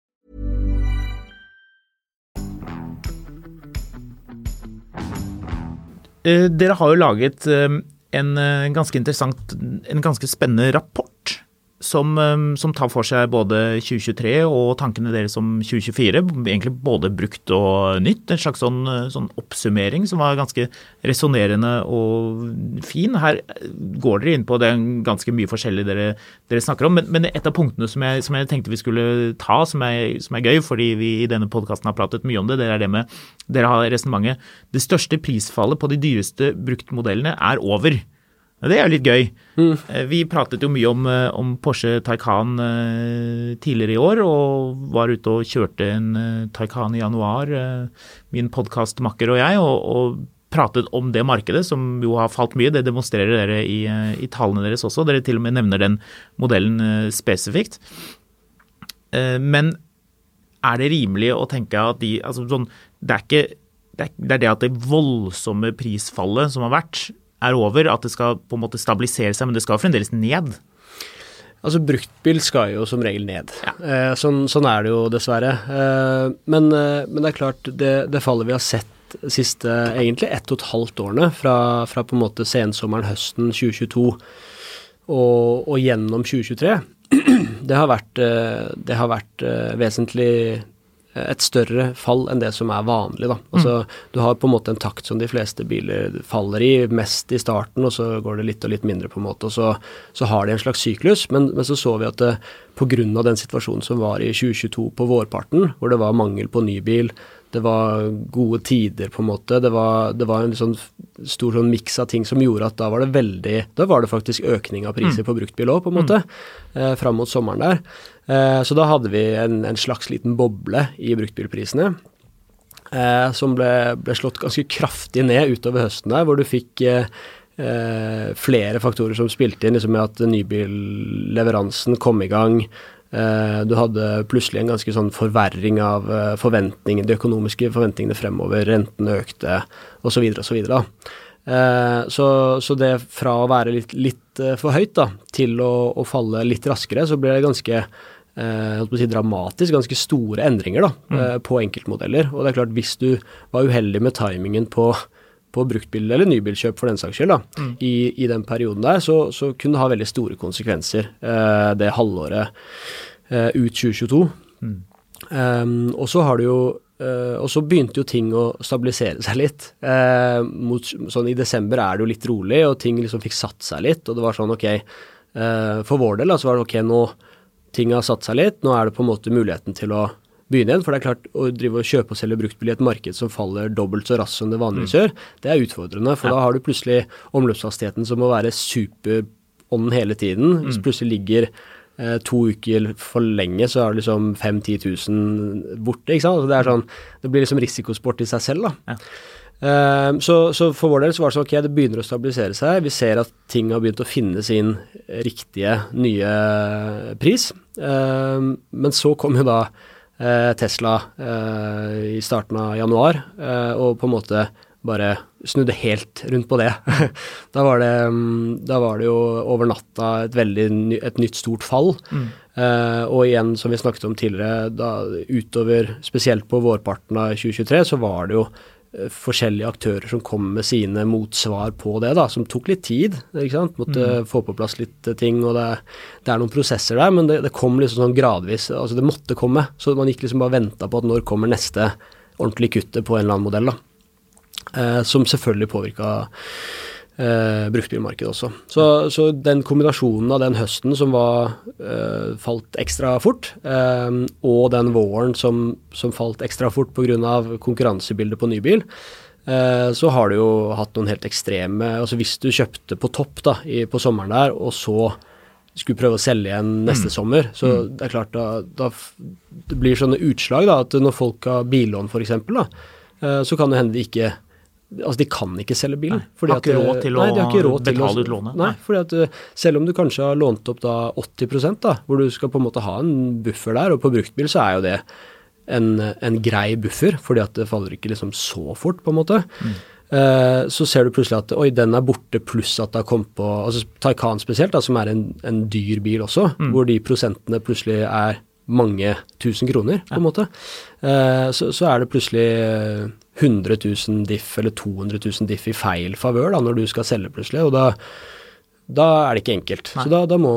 Dere har jo laget eh, en eh, ganske interessant, en ganske spennende rapport som, um, som, tar for seg både 2023 og tankene deres om 2024. Egentlig både brukt og nytt. En slags sånn, uh, sånn oppsummering som var ganske resonnerende og fin. Her går dere inn på det ganske mye forskjellig dere, dere snakker om. Men, men, et av punktene som jeg, som jeg, tenkte vi skulle ta, som er, som er gøy, fordi vi i denne podkasten har pratet mye om det, det er det med Dere har resonnementet Det største prisfallet på de dyreste bruktmodellene er over. Det er jo litt gøy. Mm. Eh, vi pratet jo mye om, eh, om, Porsche Taycan eh, tidligere i år, og var ute og kjørte en Taycan i januar, min podkastmakker og jeg, og, og, pratet om det markedet, som jo har falt mye. Det demonstrerer dere i, i tallene deres også. Dere til og med nevner den modellen spesifikt. Men er det rimelig å tenke at de altså sånn, det, er ikke, det, er, det er det at det voldsomme prisfallet som har vært, er over, at det skal på en måte stabilisere seg, men det skal fremdeles ned? Altså Bruktbil skal jo som regel ned. Ja. Eh, sånn, sånn, er det jo dessverre. Eh, men, eh, men, det er klart, det, det, fallet vi har sett siste egentlig ett og et halvt årene, fra, fra på en måte sensommeren, høsten 2022 og, og gjennom 2023, det har vært, eh, det har vært eh, vesentlig et større fall enn det som er vanlig. Da. Altså, mm. Du har på en måte en takt som de fleste biler faller i, mest i starten, og så går det litt og litt mindre, på en måte. og Så, så har de en slags syklus, men, men så så vi at det, pga. den situasjonen som var i 2022 på vårparten, hvor det var mangel på ny bil, det var gode tider, på en måte. Det var, det var en sånn stor sånn miks av ting som gjorde at da var det veldig Da var det faktisk økning av priser mm. på bruktbil òg, på en måte, mm. eh, fram mot sommeren der. Eh, så da hadde vi en, en slags liten boble i bruktbilprisene. Eh, som ble, ble, slått ganske kraftig ned utover høsten der, hvor du fikk eh, eh flere faktorer som spilte inn, liksom med at nybilleveransen kom i gang. Eh, du hadde plutselig en ganske sånn forverring av eh, forventningene, de økonomiske forventningene fremover. Rentene økte, osv. osv. Eh, så, så det fra å være litt, litt for høyt da, til å, å, falle litt raskere, så ble det ganske eh, si dramatisk, ganske store endringer da, Mm. eh, på enkeltmodeller. Og det er klart, hvis du var uheldig med timingen på, på bruktbil eller nybilkjøp for den saks skyld, da, Mm. i, i den perioden der, så, så kunne det ha veldig store konsekvenser eh, det halvåret eh, ut 2022. Um, og så har du jo Uh, Og så begynte jo ting å stabilisere seg litt. Uh, mot, sånn I desember er det jo litt rolig, og ting liksom fikk satt seg litt. Og det var sånn ok, uh, for vår del da, så var det ok, nå ting har satt seg litt, nå er det på en måte muligheten til å begynne igjen. For det er klart, å drive og kjøpe og selge bruktbil i et marked som faller dobbelt så raskt som det vanligvis gjør, det er utfordrende. For da har du plutselig omløpshastigheten som må være super on hele tiden. Hvis plutselig ligger eh, to uker for lenge, så er det liksom 5000-10 000 borte. ikke sant? Altså det, er sånn, det blir liksom risikosport i seg selv. da. Eh, så, så for vår del så var det sånn ok, det begynner å stabilisere seg. Vi ser at ting har begynt å finne sin riktige nye pris. Eh, men så kom jo da Tesla eh, i starten av januar eh, og på en måte bare snudde helt rundt på det. da, var det mm, da var det jo over natta et veldig et nytt stort fall. Eh, og igjen, som vi snakket om tidligere, da utover spesielt på vårparten av 2023, så var det jo eh, forskjellige aktører som kom med sine motsvar på det, da, som tok litt tid. ikke sant? Måtte få på plass litt eh, ting, og det, det er noen prosesser der, men det, det kom liksom sånn gradvis. altså Det måtte komme, så man gikk liksom bare venta på at når kommer neste ordentlige kuttet på en eller annen modell. da. Eh, som selvfølgelig påvirka eh, bruktbilmarkedet også. Så, så den kombinasjonen av den høsten som var, eh, falt ekstra fort, eh, og den våren som, som falt ekstra fort pga. konkurransebildet på nybil, eh, så har du jo hatt noen helt ekstreme altså Hvis du kjøpte på topp da, i, på sommeren der, og så skulle prøve å selge igjen neste sommer, så det er klart da, da det blir sånne utslag da, at når folk har billån f.eks., eh, så kan det hende de ikke Altså, de kan ikke selge bilen. Har ikke råd til nei, å råd til å- betale ut lånet. Nei, Nei. fordi at eh, selv om du kanskje har lånt opp da 80% da, hvor du skal på en måte ha en buffer der, og på bruktbil så er jo det en, en grei buffer, fordi at det faller ikke liksom så fort, på en måte. Eh, så ser du plutselig at oi, den er borte, pluss at det har kommet på altså Taycan spesielt, da, som er en, en dyr bil også, hvor de prosentene plutselig er mange tusen kroner, på en måte. Eh, så, så er det plutselig eh, 100 000 diff eller 200 000 diff i feil favør da, når du skal selge plutselig, og da da er det ikke enkelt. Så da, da, må,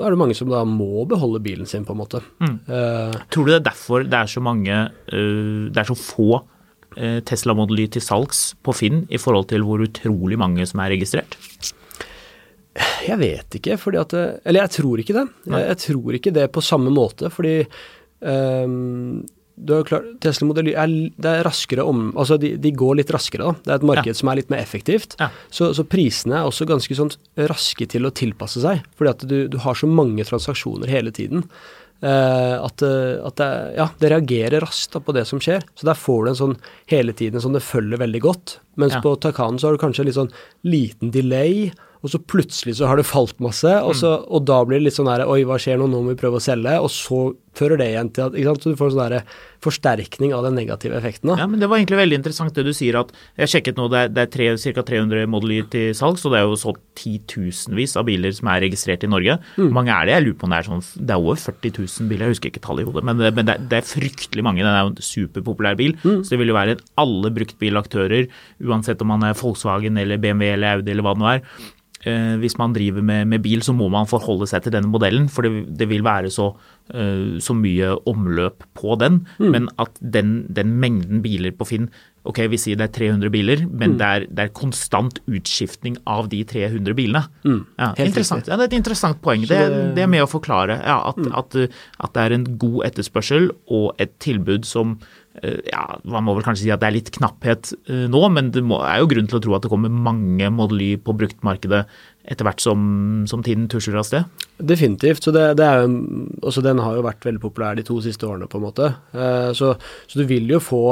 er det mange som da må beholde bilen sin, på en måte. Eh, Tror du det er derfor det er så mange uh, Det er så få uh, Tesla Model Y til salgs på Finn i forhold til hvor utrolig mange som er registrert? Jeg vet ikke, fordi at Eller jeg tror ikke det. Jeg, jeg tror ikke det på samme måte, fordi ehm, du er klar, Tesla Model Y er, det er raskere om Altså, de, de går litt raskere, da. Det er et marked Ja. som er litt mer effektivt. Ja. Så, så prisene er også ganske sånn raske til å tilpasse seg, fordi at du, du har så mange transaksjoner hele tiden. Uh, at, eh, at det, ja, det reagerer raskt da, på det som skjer. Så der får du en sånn hele tiden som det følger veldig godt. Mens Ja. på Taycan så har du kanskje en litt sånn liten delay, og så plutselig så har det falt masse, og, så, og da blir det litt sånn her Oi, hva skjer nå? Nå må vi prøve å selge. Og så fører det igjen til at ikke sant? Så du får en sånn forsterkning av den negative effekten. Da. Ja, men Det var egentlig veldig interessant det du sier. at Jeg sjekket nå, det er, det er ca. 300 Model Y til salgs, og det er jo solgt titusenvis av biler som er registrert i Norge. Hvor mange er det? Jeg lurer på om det er sånn Det er over 40 000 biler, jeg husker ikke tallet i hodet. Men, det, men det, er, det er fryktelig mange. Den er jo en superpopulær bil. Så det vil jo være alle bruktbilaktører, uansett om man er Volkswagen eller BMW eller Audi eller hva det nå er. Eh, hvis man driver med, med bil, så må man forholde seg til denne modellen. For det, det vil være så, eh, så mye omløp på den. Men at den, den mengden biler på Finn Ok, vi sier det er 300 biler, men det, er, det er konstant utskiftning av de 300 bilene. Ja, Helt interessant. Ja, det er et interessant poeng. Det, det- er med å forklare ja, at, at, at det er en god etterspørsel og et tilbud som ja, Man må vel kanskje si at det er litt knapphet eh, nå, men det må, er jo grunn til å tro at det kommer mange Model Y på bruktmarkedet etter hvert som, som tiden tusler av sted. Definitivt. Så det, det er jo, den har jo vært veldig populær de to siste årene, på en måte. Eh, så, så du vil jo få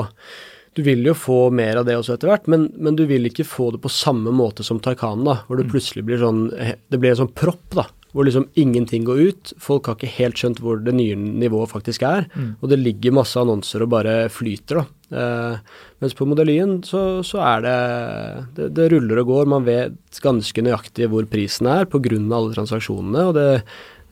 du vil jo få mer av det også etter hvert, men, men du vil ikke få det på samme måte som Taycan, da, hvor det plutselig blir sånn Det blir en sånn propp, da. Hvor liksom ingenting går ut. Folk har ikke helt skjønt hvor det nye nivået faktisk er. Og det ligger masse annonser og bare flyter, da. Eh, mens på Model Y-en så, så er det, det Det ruller og går. Man vet ganske nøyaktig hvor prisen er pga. alle transaksjonene. og det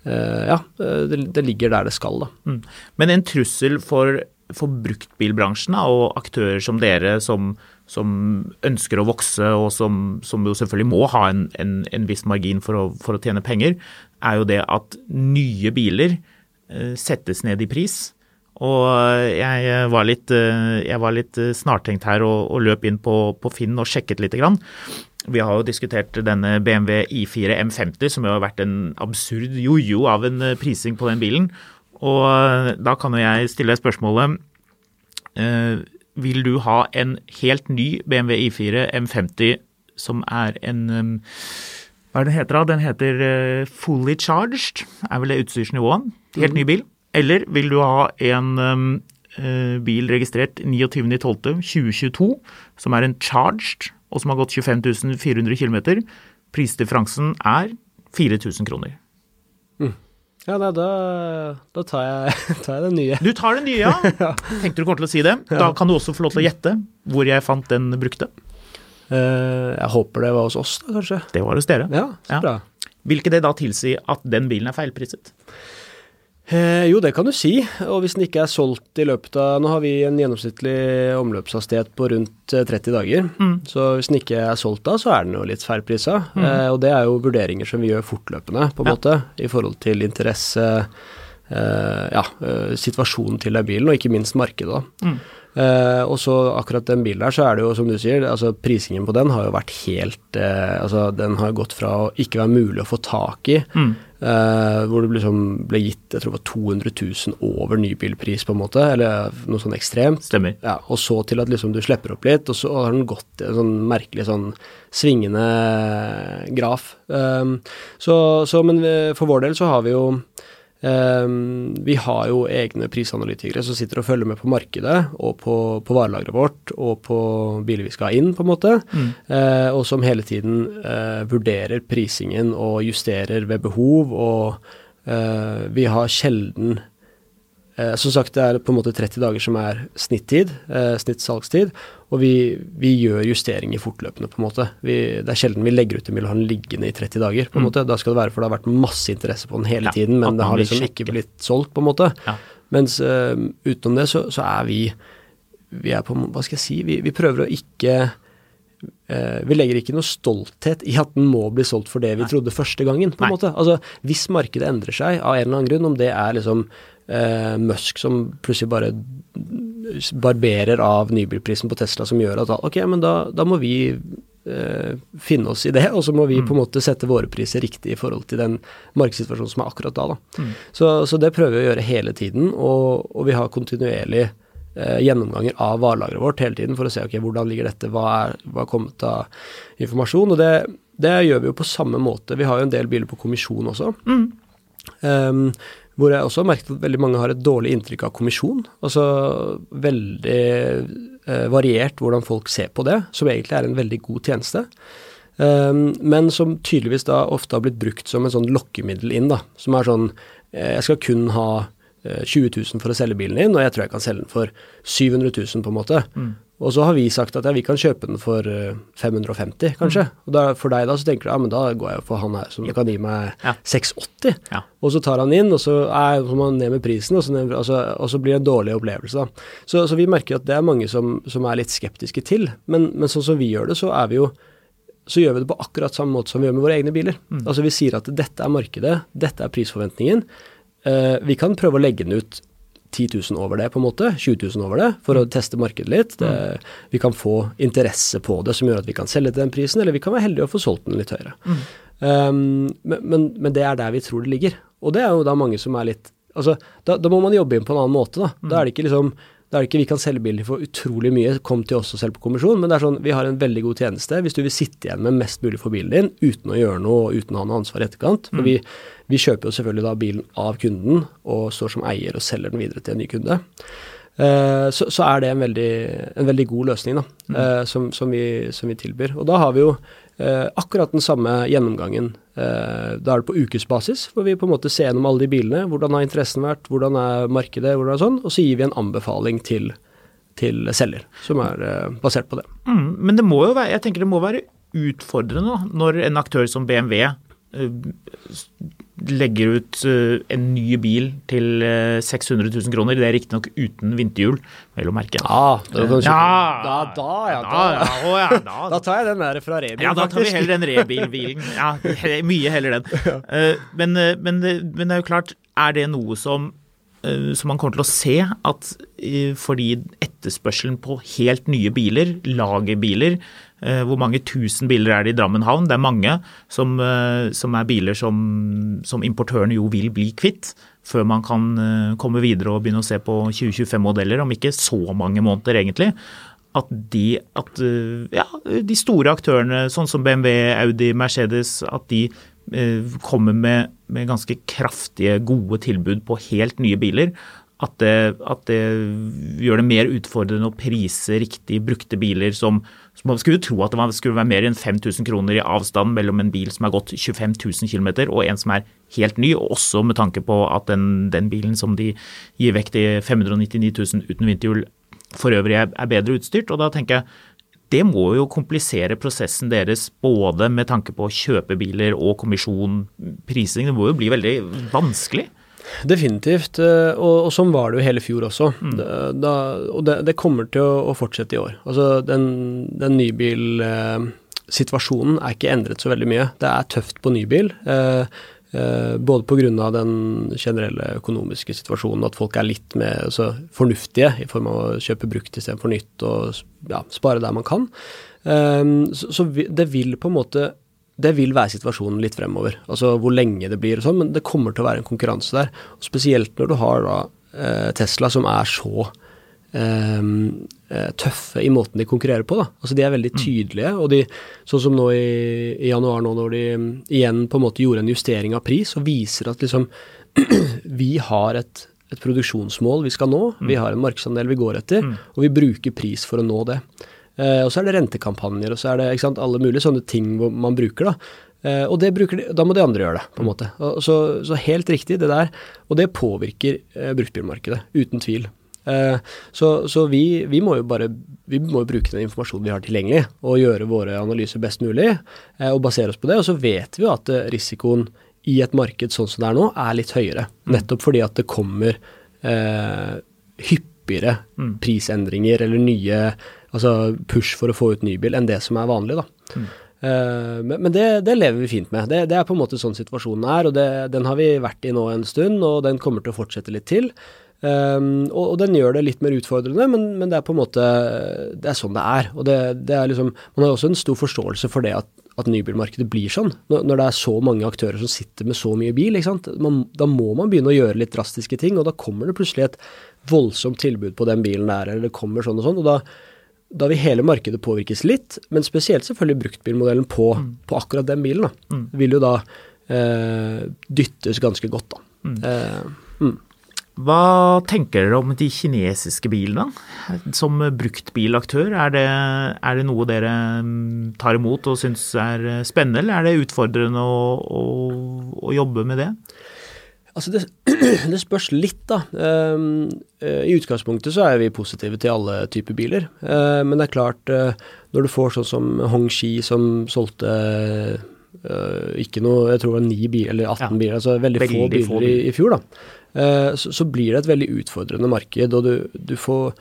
ja, det, det, ligger der det skal, da. Mm. Men en trussel for, for bruktbilbransjen og aktører som dere som, som, ønsker å vokse og som, som jo selvfølgelig må ha en, en, en viss margin for å, for å, tjene penger, er jo det at nye biler eh, settes ned i pris. Og jeg var litt, jeg var litt snartenkt her og, og løp inn på, på Finn og sjekket lite grann. Vi har jo diskutert denne BMW I4 M50, som jo har vært en absurd jojo av en eh, prising på den bilen. Og eh, da kan jo jeg stille spørsmålet eh, Vil du ha en helt ny BMW I4 M50 som er en Hva er den heter da? Den heter Fully Charged, er vel det utstyrsnivået. Helt ny bil. Eller vil du ha en bil registrert 29.12.2022 som er en charged og som har gått 25 400 km. Prisdifferansen er 4000 kroner. Mm. Ja, nei, da, da tar, jeg, tar, jeg, den nye. Du tar den nye, ja? Tenkte du kom til å si det. Da kan du også få lov til å gjette hvor jeg fant den brukte. Uh, jeg håper det var hos oss, da, kanskje. Det var hos dere. Ja, så bra. Hvilket det da tilsi at den bilen er feilpriset? Eh, jo, det kan du si. Og hvis den ikke er solgt i løpet av Nå har vi en gjennomsnittlig omløpshastighet på rundt 30 eh, dager. Mm. Så hvis den ikke er solgt da, så er den jo litt færprisa. Mm. Eh, og det er jo vurderinger som vi gjør fortløpende, på en ja. måte, i forhold til interesse, eh, ja, eh, situasjonen til den bilen, og ikke minst markedet. da. Mm. Eh, og så akkurat den bilen der, så er det jo som du sier, altså prisingen på den har jo vært helt uh, Altså den har gått fra å ikke være mulig å få tak i, mm. uh, hvor det liksom ble gitt jeg tror det var 200 000 over nybilpris, på en måte, eller noe sånn ekstremt. Stemmer. Ja, og så til at liksom du slipper opp litt, og så har den gått i en sånn merkelig sånn svingende graf. Um, så, så, men for vår del så har vi jo vi har jo egne prisanalytikere som sitter og følger med på markedet og på, på varelageret vårt og på biler vi skal ha inn, på en måte, mm. uh, og som hele tiden uh, vurderer prisingen og justerer ved behov. Og uh, vi har sjelden Eh, som sagt, det er på en måte 30 dager som er snittid, eh, snittsalgstid, og vi, vi, gjør justeringer fortløpende, på en måte. Vi, det er sjelden vi legger ut en den liggende i 30 dager, på en mm. måte. Da skal det være for det har vært masse interesse på den hele ja, tiden, men det har liksom ikke blitt solgt, på en måte. Ja. Mens uh, utenom det så, så, er vi vi er på, Hva skal jeg si? Vi, vi prøver å ikke uh, vi legger ikke noe stolthet i at den må bli solgt for det vi Nei. trodde første gangen. på en måte. Altså, Hvis markedet endrer seg av en eller annen grunn, om det er liksom uh, Musk som plutselig bare barberer av nybilprisen på Tesla, som gjør at ok, men da, da må vi eh, finne oss i det, og så må vi mm. på en måte sette våre priser riktig i forhold til den markedssituasjonen som er akkurat da. da. Mm. Så, så, det prøver vi å gjøre hele tiden, og, og vi har kontinuerlig eh, gjennomganger av varelageret vårt hele tiden for å se ok, hvordan ligger dette, hva er, hva er kommet av informasjon. og det, det, gjør vi jo på samme måte. Vi har jo en del biler på kommisjon også. Mm. Um, hvor jeg også har merket at veldig mange har et dårlig inntrykk av kommisjon. Altså veldig eh, variert hvordan folk ser på det, som egentlig er en veldig god tjeneste. Um, men som tydeligvis da ofte har blitt brukt som en sånn lokkemiddel inn, da. Som er sånn eh, Jeg skal kun ha 20 eh, 000 for å selge bilen din, og jeg tror jeg kan selge den for 700 000, på en måte. Mm. Og så har vi sagt at ja, vi kan kjøpe den for 550, eh, kanskje. Mm. Og da, for deg da så tenker du ja, men da går jeg for han her som kan gi meg ja. 680. Ja. Og så tar han inn, og så er man ned med prisen, og så, ned, altså, og så blir det en dårlig opplevelse. da. Så, så, vi merker at det er mange som, som er litt skeptiske til. Men, men, sånn som vi gjør det, så er vi jo så gjør vi det på akkurat samme måte som vi gjør med våre egne biler. Mm. Altså Vi sier at dette er markedet, dette er prisforventningen. Uh, vi kan prøve å legge den ut 10 000 over det, på en måte, 20 000 over det, for å teste markedet litt. Det, vi kan få interesse på det som gjør at vi kan selge til den prisen, eller vi kan være heldige og få solgt den litt høyere. Mm. Um, men, men, det er der vi tror det ligger. Og det er jo da mange som er litt Altså, da, da må man jobbe inn på en annen måte, da. Mm. Da er det ikke liksom da er det ikke vi kan selge bilder for utrolig mye, kom til oss og selg på kommisjon, men det er sånn, vi har en veldig god tjeneste hvis du vil sitte igjen med mest mulig for bilen din uten å gjøre noe og uten å ha noe ansvar i etterkant. For mm. vi, vi, kjøper jo selvfølgelig da bilen av kunden og står som eier og selger den videre til en ny kunde. Uh, så, så, er det en veldig, en veldig god løsning da, mm. uh, som, som, vi, som, vi, tilbyr. Og da har vi jo uh, akkurat den samme gjennomgangen Eh, da er det på ukesbasis, hvor vi på en måte ser gjennom alle de bilene. Hvordan har interessen vært, hvordan er markedet, hvordan er sånn. Og så gir vi en anbefaling til, til selger, som er basert på det. Mm, men det må jo være, jeg tenker det må være utfordrende når en aktør som BMW legger ut uh, en ny bil til uh, 600 000 kroner. Det er riktignok uten vinterhjul, vel å merke. Ja, da, da, da, ja, Da, ja, å, ja, da. tar jeg den der fra Rebil, Ja, da tar vi heller den rebil-bilen. Ja, mye heller den. Eh, men, eh, men, men det er jo klart, er det noe som, eh, som man kommer til å se at eh, fordi etterspørselen på helt nye biler, lagerbiler, eh, hvor mange tusen biler er det i Drammen havn? Det er mange som, eh, som er biler som, som importørene jo vil bli kvitt. Før man kan eh, komme videre og begynne å se på 2025-modeller, om ikke så mange måneder egentlig at de, at, ja, de store aktørene, sånn som BMW, Audi, Mercedes, at de kommer med, med ganske kraftige, gode tilbud på helt nye biler. At det, at det gjør det mer utfordrende å prise riktig brukte biler som, som Man skulle tro at det skulle være mer enn 5000 kroner i avstand mellom en bil som har gått 25 000 km og en som er helt ny, og også med tanke på at den, den bilen som de gir vekk til 599 000 uten vinterhjul, for øvrig er, er bedre utstyrt. Og da tenker jeg det må jo komplisere prosessen deres både med tanke på kjøpebiler og kommisjon, prising. Det må jo bli veldig vanskelig. Definitivt, eh, og, og sånn var det jo hele fjor også. Mm. Da, og det, det kommer til å, å fortsette i år. Altså, den, den nybilsituasjonen er ikke endret så veldig mye. Det er tøft på nybil. Eh, eh, både pga. den generelle økonomiske situasjonen, at folk er litt mer altså, fornuftige i form av å kjøpe brukt istedenfor nytt og ja, spare der man kan. Eh, så, så vi, det vil på en måte det vil være situasjonen litt fremover. Altså hvor lenge det blir og sånn, men det kommer til å være en konkurranse der. Og spesielt når du har da eh, Tesla som er så eh, eh, tøffe i måten de konkurrerer på. da. Altså De er veldig tydelige, og de, sånn som nå i, i januar, nå når de mm, igjen på en måte gjorde en justering av pris, og viser at liksom vi har et, et produksjonsmål vi skal nå, vi har en markedsandel vi går etter, og vi bruker pris for å nå det. Eh, og så er det rentekampanjer, og så er det sant, alle mulige sånne ting hvor man bruker. Da Eh, og det bruker de, da må de andre gjøre det, på en måte. Og, så, så helt riktig, det der. Og det påvirker eh, bruktbilmarkedet, uten tvil. Eh, så så vi, vi må jo bare vi må jo bruke den informasjonen vi har tilgjengelig, og gjøre våre analyser best mulig, og basere oss på det. Og så vet vi jo at risikoen i et marked sånn som det er nå, er litt høyere. Nettopp fordi at det kommer eh, hyppigere prisendringer eller nye altså push for å få ut ny bil enn det som er vanlig. da. Eh, men men det, det lever vi fint med. Det, det er på en måte sånn situasjonen er, og det, den har vi vært i nå en stund, og den kommer til å fortsette litt til. Um, og, og den gjør det litt mer utfordrende, men, men det er på en måte Det er sånn det er. Og det, det er liksom Man har også en stor forståelse for det at, at nybilmarkedet blir sånn. Når, når det er så mange aktører som sitter med så mye bil, ikke? Man, da må man begynne å gjøre litt drastiske ting, og da kommer det plutselig et voldsomt tilbud på den bilen der, eller det kommer sånn og sånn. og da da vil hele markedet påvirkes litt, men spesielt selvfølgelig bruktbilmodellen på, på akkurat den bilen. da. Vil jo da eh, dyttes ganske godt, da. Eh, mm. Hva tenker dere om de kinesiske bilene? Som bruktbilaktør, er det, er det noe dere mm, tar imot og syns er spennende, eller er det utfordrende å, å, å jobbe med det? Altså det, det spørs litt, da. Um, I utgangspunktet så er vi positive til alle typer biler. Uh, men det er klart, uh, når du får sånn som Hongxi som solgte uh, ikke noe, jeg tror det var ni biler, eller 18 Ja. biler, altså veldig, få biler, få I, i fjor, da. Så, så blir det et veldig utfordrende marked, og du, du får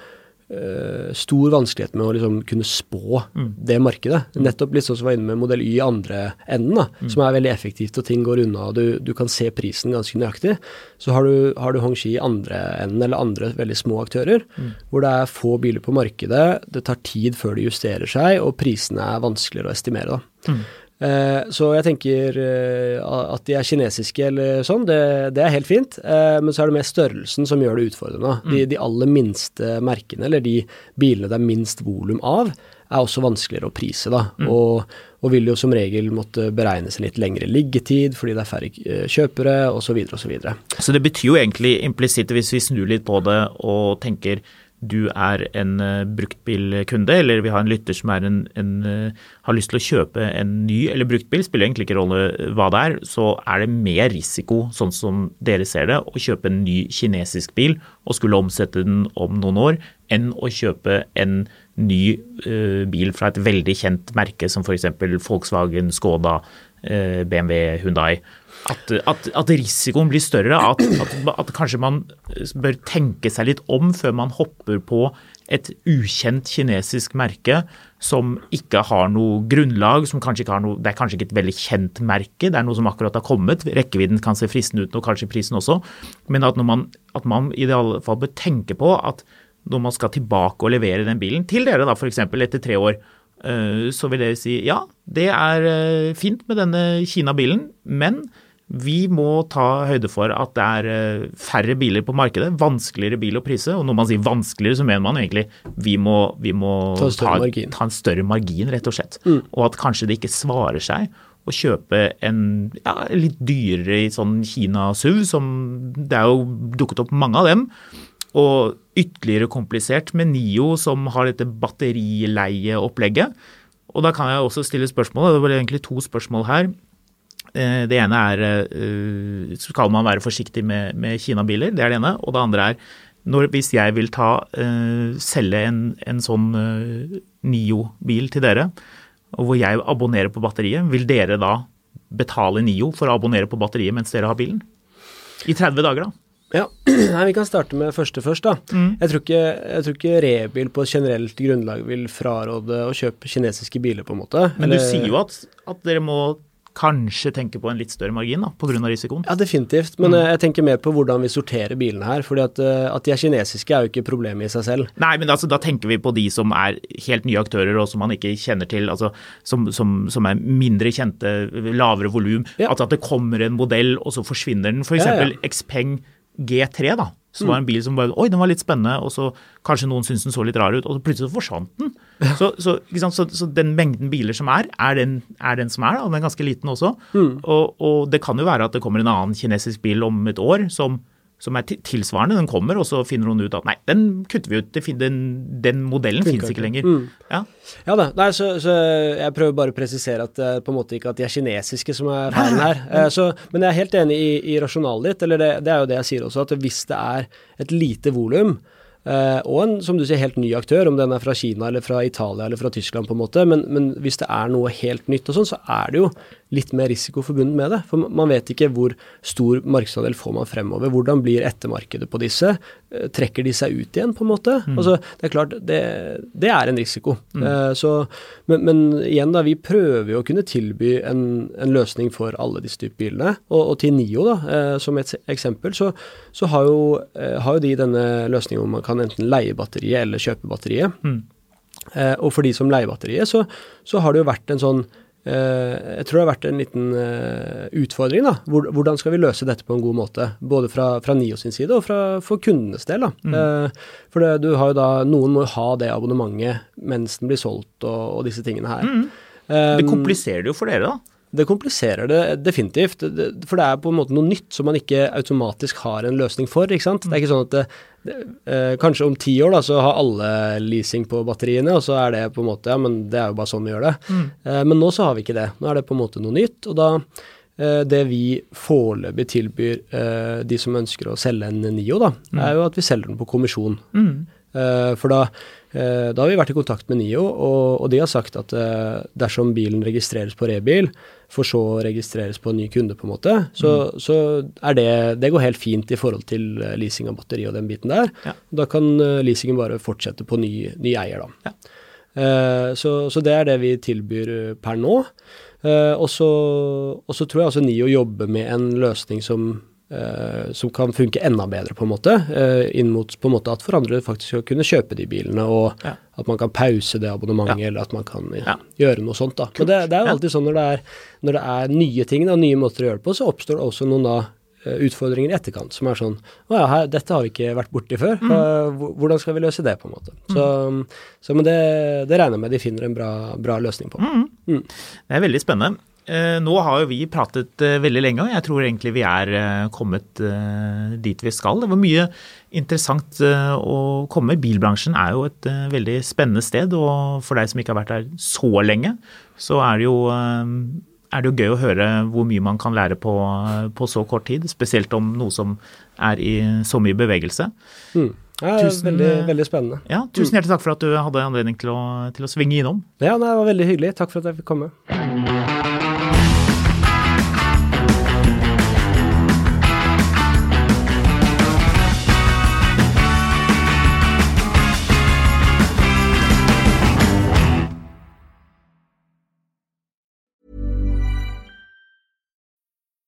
stor vanskelighet med å liksom kunne spå det markedet. Nettopp litt sånn som vi var inne med modell Y i andre enden, da, som er veldig effektivt og ting går unna og du, du kan se prisen ganske nøyaktig. Så har du, har du Hongxi i andre enden, eller andre veldig små aktører, hvor det er få biler på markedet, det tar tid før de justerer seg, og prisene er vanskeligere å estimere. da. Eh, så jeg tenker eh, at de er kinesiske eller sånn, det, det er helt fint. Eh, men så er det mer størrelsen som gjør det utfordrende. De, de aller minste merkene, eller de bilene det er minst volum av, er også vanskeligere å prise. da, og, og vil jo som regel måtte beregnes en litt lengre liggetid fordi det er færre kjøpere osv. osv. Så det betyr jo egentlig implisitt, hvis vi snur litt på det og tenker du er en uh, bruktbilkunde, eller vi har en lytter som en, en, uh, har lyst til å kjøpe en ny eller bruktbil, spiller egentlig ikke rolle hva det er, så er det mer risiko, sånn som dere ser det, å kjøpe en ny kinesisk bil og skulle omsette den om noen år, enn å kjøpe en ny bil fra et veldig kjent merke som f.eks. Volkswagen, Skoda, BMW, Hyundai. At, at, at risikoen blir større. At, at, kanskje man bør tenke seg litt om før man hopper på et ukjent kinesisk merke som ikke har noe grunnlag, som kanskje ikke har noe, det er kanskje ikke et veldig kjent merke, det er noe som akkurat har kommet. Rekkevidden kan se fristende ut, og kanskje prisen også. Men at, man, at man i det alle fall bør tenke på at når man skal tilbake og levere den bilen til dere, da f.eks. etter tre år, eh, så vil dere si ja, det er eh, fint med denne Kina-bilen, men vi må ta høyde for at det er eh, færre biler på markedet, vanskeligere bil å prise. Og når man sier vanskeligere, så mener man egentlig vi må, vi må ta, en ta, ta, en større margin, rett og slett. Mm. Og at kanskje det ikke svarer seg å kjøpe en ja, litt dyrere sånn Kina-SUV, som det er jo dukket opp mange av dem. Og ytterligere komplisert med Nio, som har dette batterileieopplegget. Og da kan jeg også stille spørsmål, det var egentlig to spørsmål her. Eh, det ene er eh, skal man være forsiktig med, med Kina-biler, det er det ene. Og det andre er når, hvis jeg vil ta, uh, selge en, en sånn Nio-bil til dere, og hvor jeg abonnerer på batteriet, vil dere da betale Nio for å abonnere på batteriet mens dere har bilen? I 30 dager, da? Ja, Nei, Vi kan starte med første først. da. Mm. Jeg, tror ikke, jeg, tror ikke, Rebil på generelt grunnlag vil fraråde å kjøpe kinesiske biler, på en måte. Men du sier jo at, at dere må kanskje tenke på en litt større margin da, pga. risikoen? Ja, definitivt. Men mm. Eh, jeg tenker mer på hvordan vi sorterer bilene her. fordi at, eh, at, de er kinesiske er jo ikke problemet i seg selv. Nei, men altså, da tenker vi på de som er helt nye aktører og som man ikke kjenner til. altså Som, som, som er mindre kjente, lavere volum. Ja. At, at, det kommer en modell, og så forsvinner den. F.eks. Ja, ja. Xpeng G3. da, så var det en bil som bare Oi, den var litt spennende. Og så kanskje noen syntes den så litt rar ut, og så plutselig så forsvant den. Så, så, så, så, den mengden biler som er, er den, er den som er, da, og den er ganske liten også. Mm. Og, og, det kan jo være at det kommer en annen kinesisk bil om et år som som er tilsvarende. Den kommer, og så finner hun ut at nei, den kutter vi ut. Den, den modellen finnes ikke lenger. Mm. Ja. ja, da. Nei, så, så, jeg prøver bare å presisere at det på en måte ikke at de er kinesiske som er feilen her. Eh, så, men jeg er helt enig i, i rasjonalet ditt, eller det, det, er jo det jeg sier også, at hvis det er et lite volum, Uh, og en som du sier, helt ny aktør, om den er fra Kina eller fra Italia eller fra Tyskland, på en måte. Men, men hvis det er noe helt nytt og sånn, så er det jo litt mer risiko forbundet med det. For man vet ikke hvor stor markedsandel får man fremover. Hvordan blir ettermarkedet på disse? Eh, trekker de seg ut igjen, på en måte? Mm. Altså, det er klart, det, det er en risiko. Mm. Eh, så, men, men, igjen, da, vi prøver jo å kunne tilby en, en løsning for alle disse typer bilene. Og, og, til NIO, da, eh, som et eksempel, så, så har, jo, har, jo, de denne løsningen hvor man kan enten leie batteriet eller kjøpe batteriet. Mm. og for de som leier batteriet, så, så har det jo vært en sånn Eh, jeg tror det har vært en liten eh, utfordring. da, Hvordan skal vi løse dette på en god måte? Både fra, fra NIO sin side og fra, for kundenes del. da. Mm. Eh, for det, du har jo da, Noen må jo ha det abonnementet mens den blir solgt og, og disse tingene her. Mm. Det kompliserer det jo for dere, da? Det kompliserer det definitivt. For det er på en måte noe nytt som man ikke automatisk har en løsning for. ikke sant? Det er ikke sånn at det, det, eh, Kanskje om ti år da, så har alle leasing på batteriene, og så er det på en måte Ja, men det er jo bare sånn vi gjør det. Mm. Eh, men nå så har vi ikke det. Nå er det på en måte noe nytt. Og da eh, Det vi foreløpig tilbyr eh, de som ønsker å selge en Nio, da, mm. er jo at vi selger den på kommisjon. Mm. Eh, for da Eh, da har vi vært i kontakt med NIO, og, og de har sagt at dersom bilen registreres på rebil, for så å registreres på en ny kunde, på en måte, så, mm. så er det Det går helt fint i forhold til eh, leasing av batteri og den biten der. Ja. Da kan leasingen bare fortsette på ny, ny eier, da. Ja. Så, så, det er det vi tilbyr per nå. Og så tror jeg altså NIO jobber med en løsning som som kan funke enda bedre, på en måte. Uh, inn mot på en måte at for andre faktisk skal kunne kjøpe de bilene, og ja. at man kan pause det abonnementet, ja. eller at man kan ja, gjøre noe sånt. da. Men det, det, er jo alltid sånn når det er, når det er nye ting, da, nye måter å gjøre det på, så oppstår det også noen da utfordringer i etterkant som er sånn Å ja, her, dette har vi ikke vært borti før. Mm. hvordan skal vi løse det, på en måte. Mm. Så, så, men det, det, regner jeg med de finner en bra, bra løsning på. Mm. mm. Det er veldig spennende. Eh, nå har jo vi pratet eh, veldig lenge, og jeg tror egentlig vi er eh, kommet dit vi skal. Det var mye interessant å komme. Bilbransjen er jo et veldig spennende sted, og for deg som ikke har vært der så lenge, så er det jo, er det jo gøy å høre hvor mye man kan lære på, på, så kort tid. Spesielt om noe som er i så mye bevegelse. Mm. Ja, tusen, veldig, veldig, spennende. Ja, tusen hjertelig takk for at du hadde anledning til å, til å svinge innom. Ja, det var veldig hyggelig. Takk for at jeg fikk komme.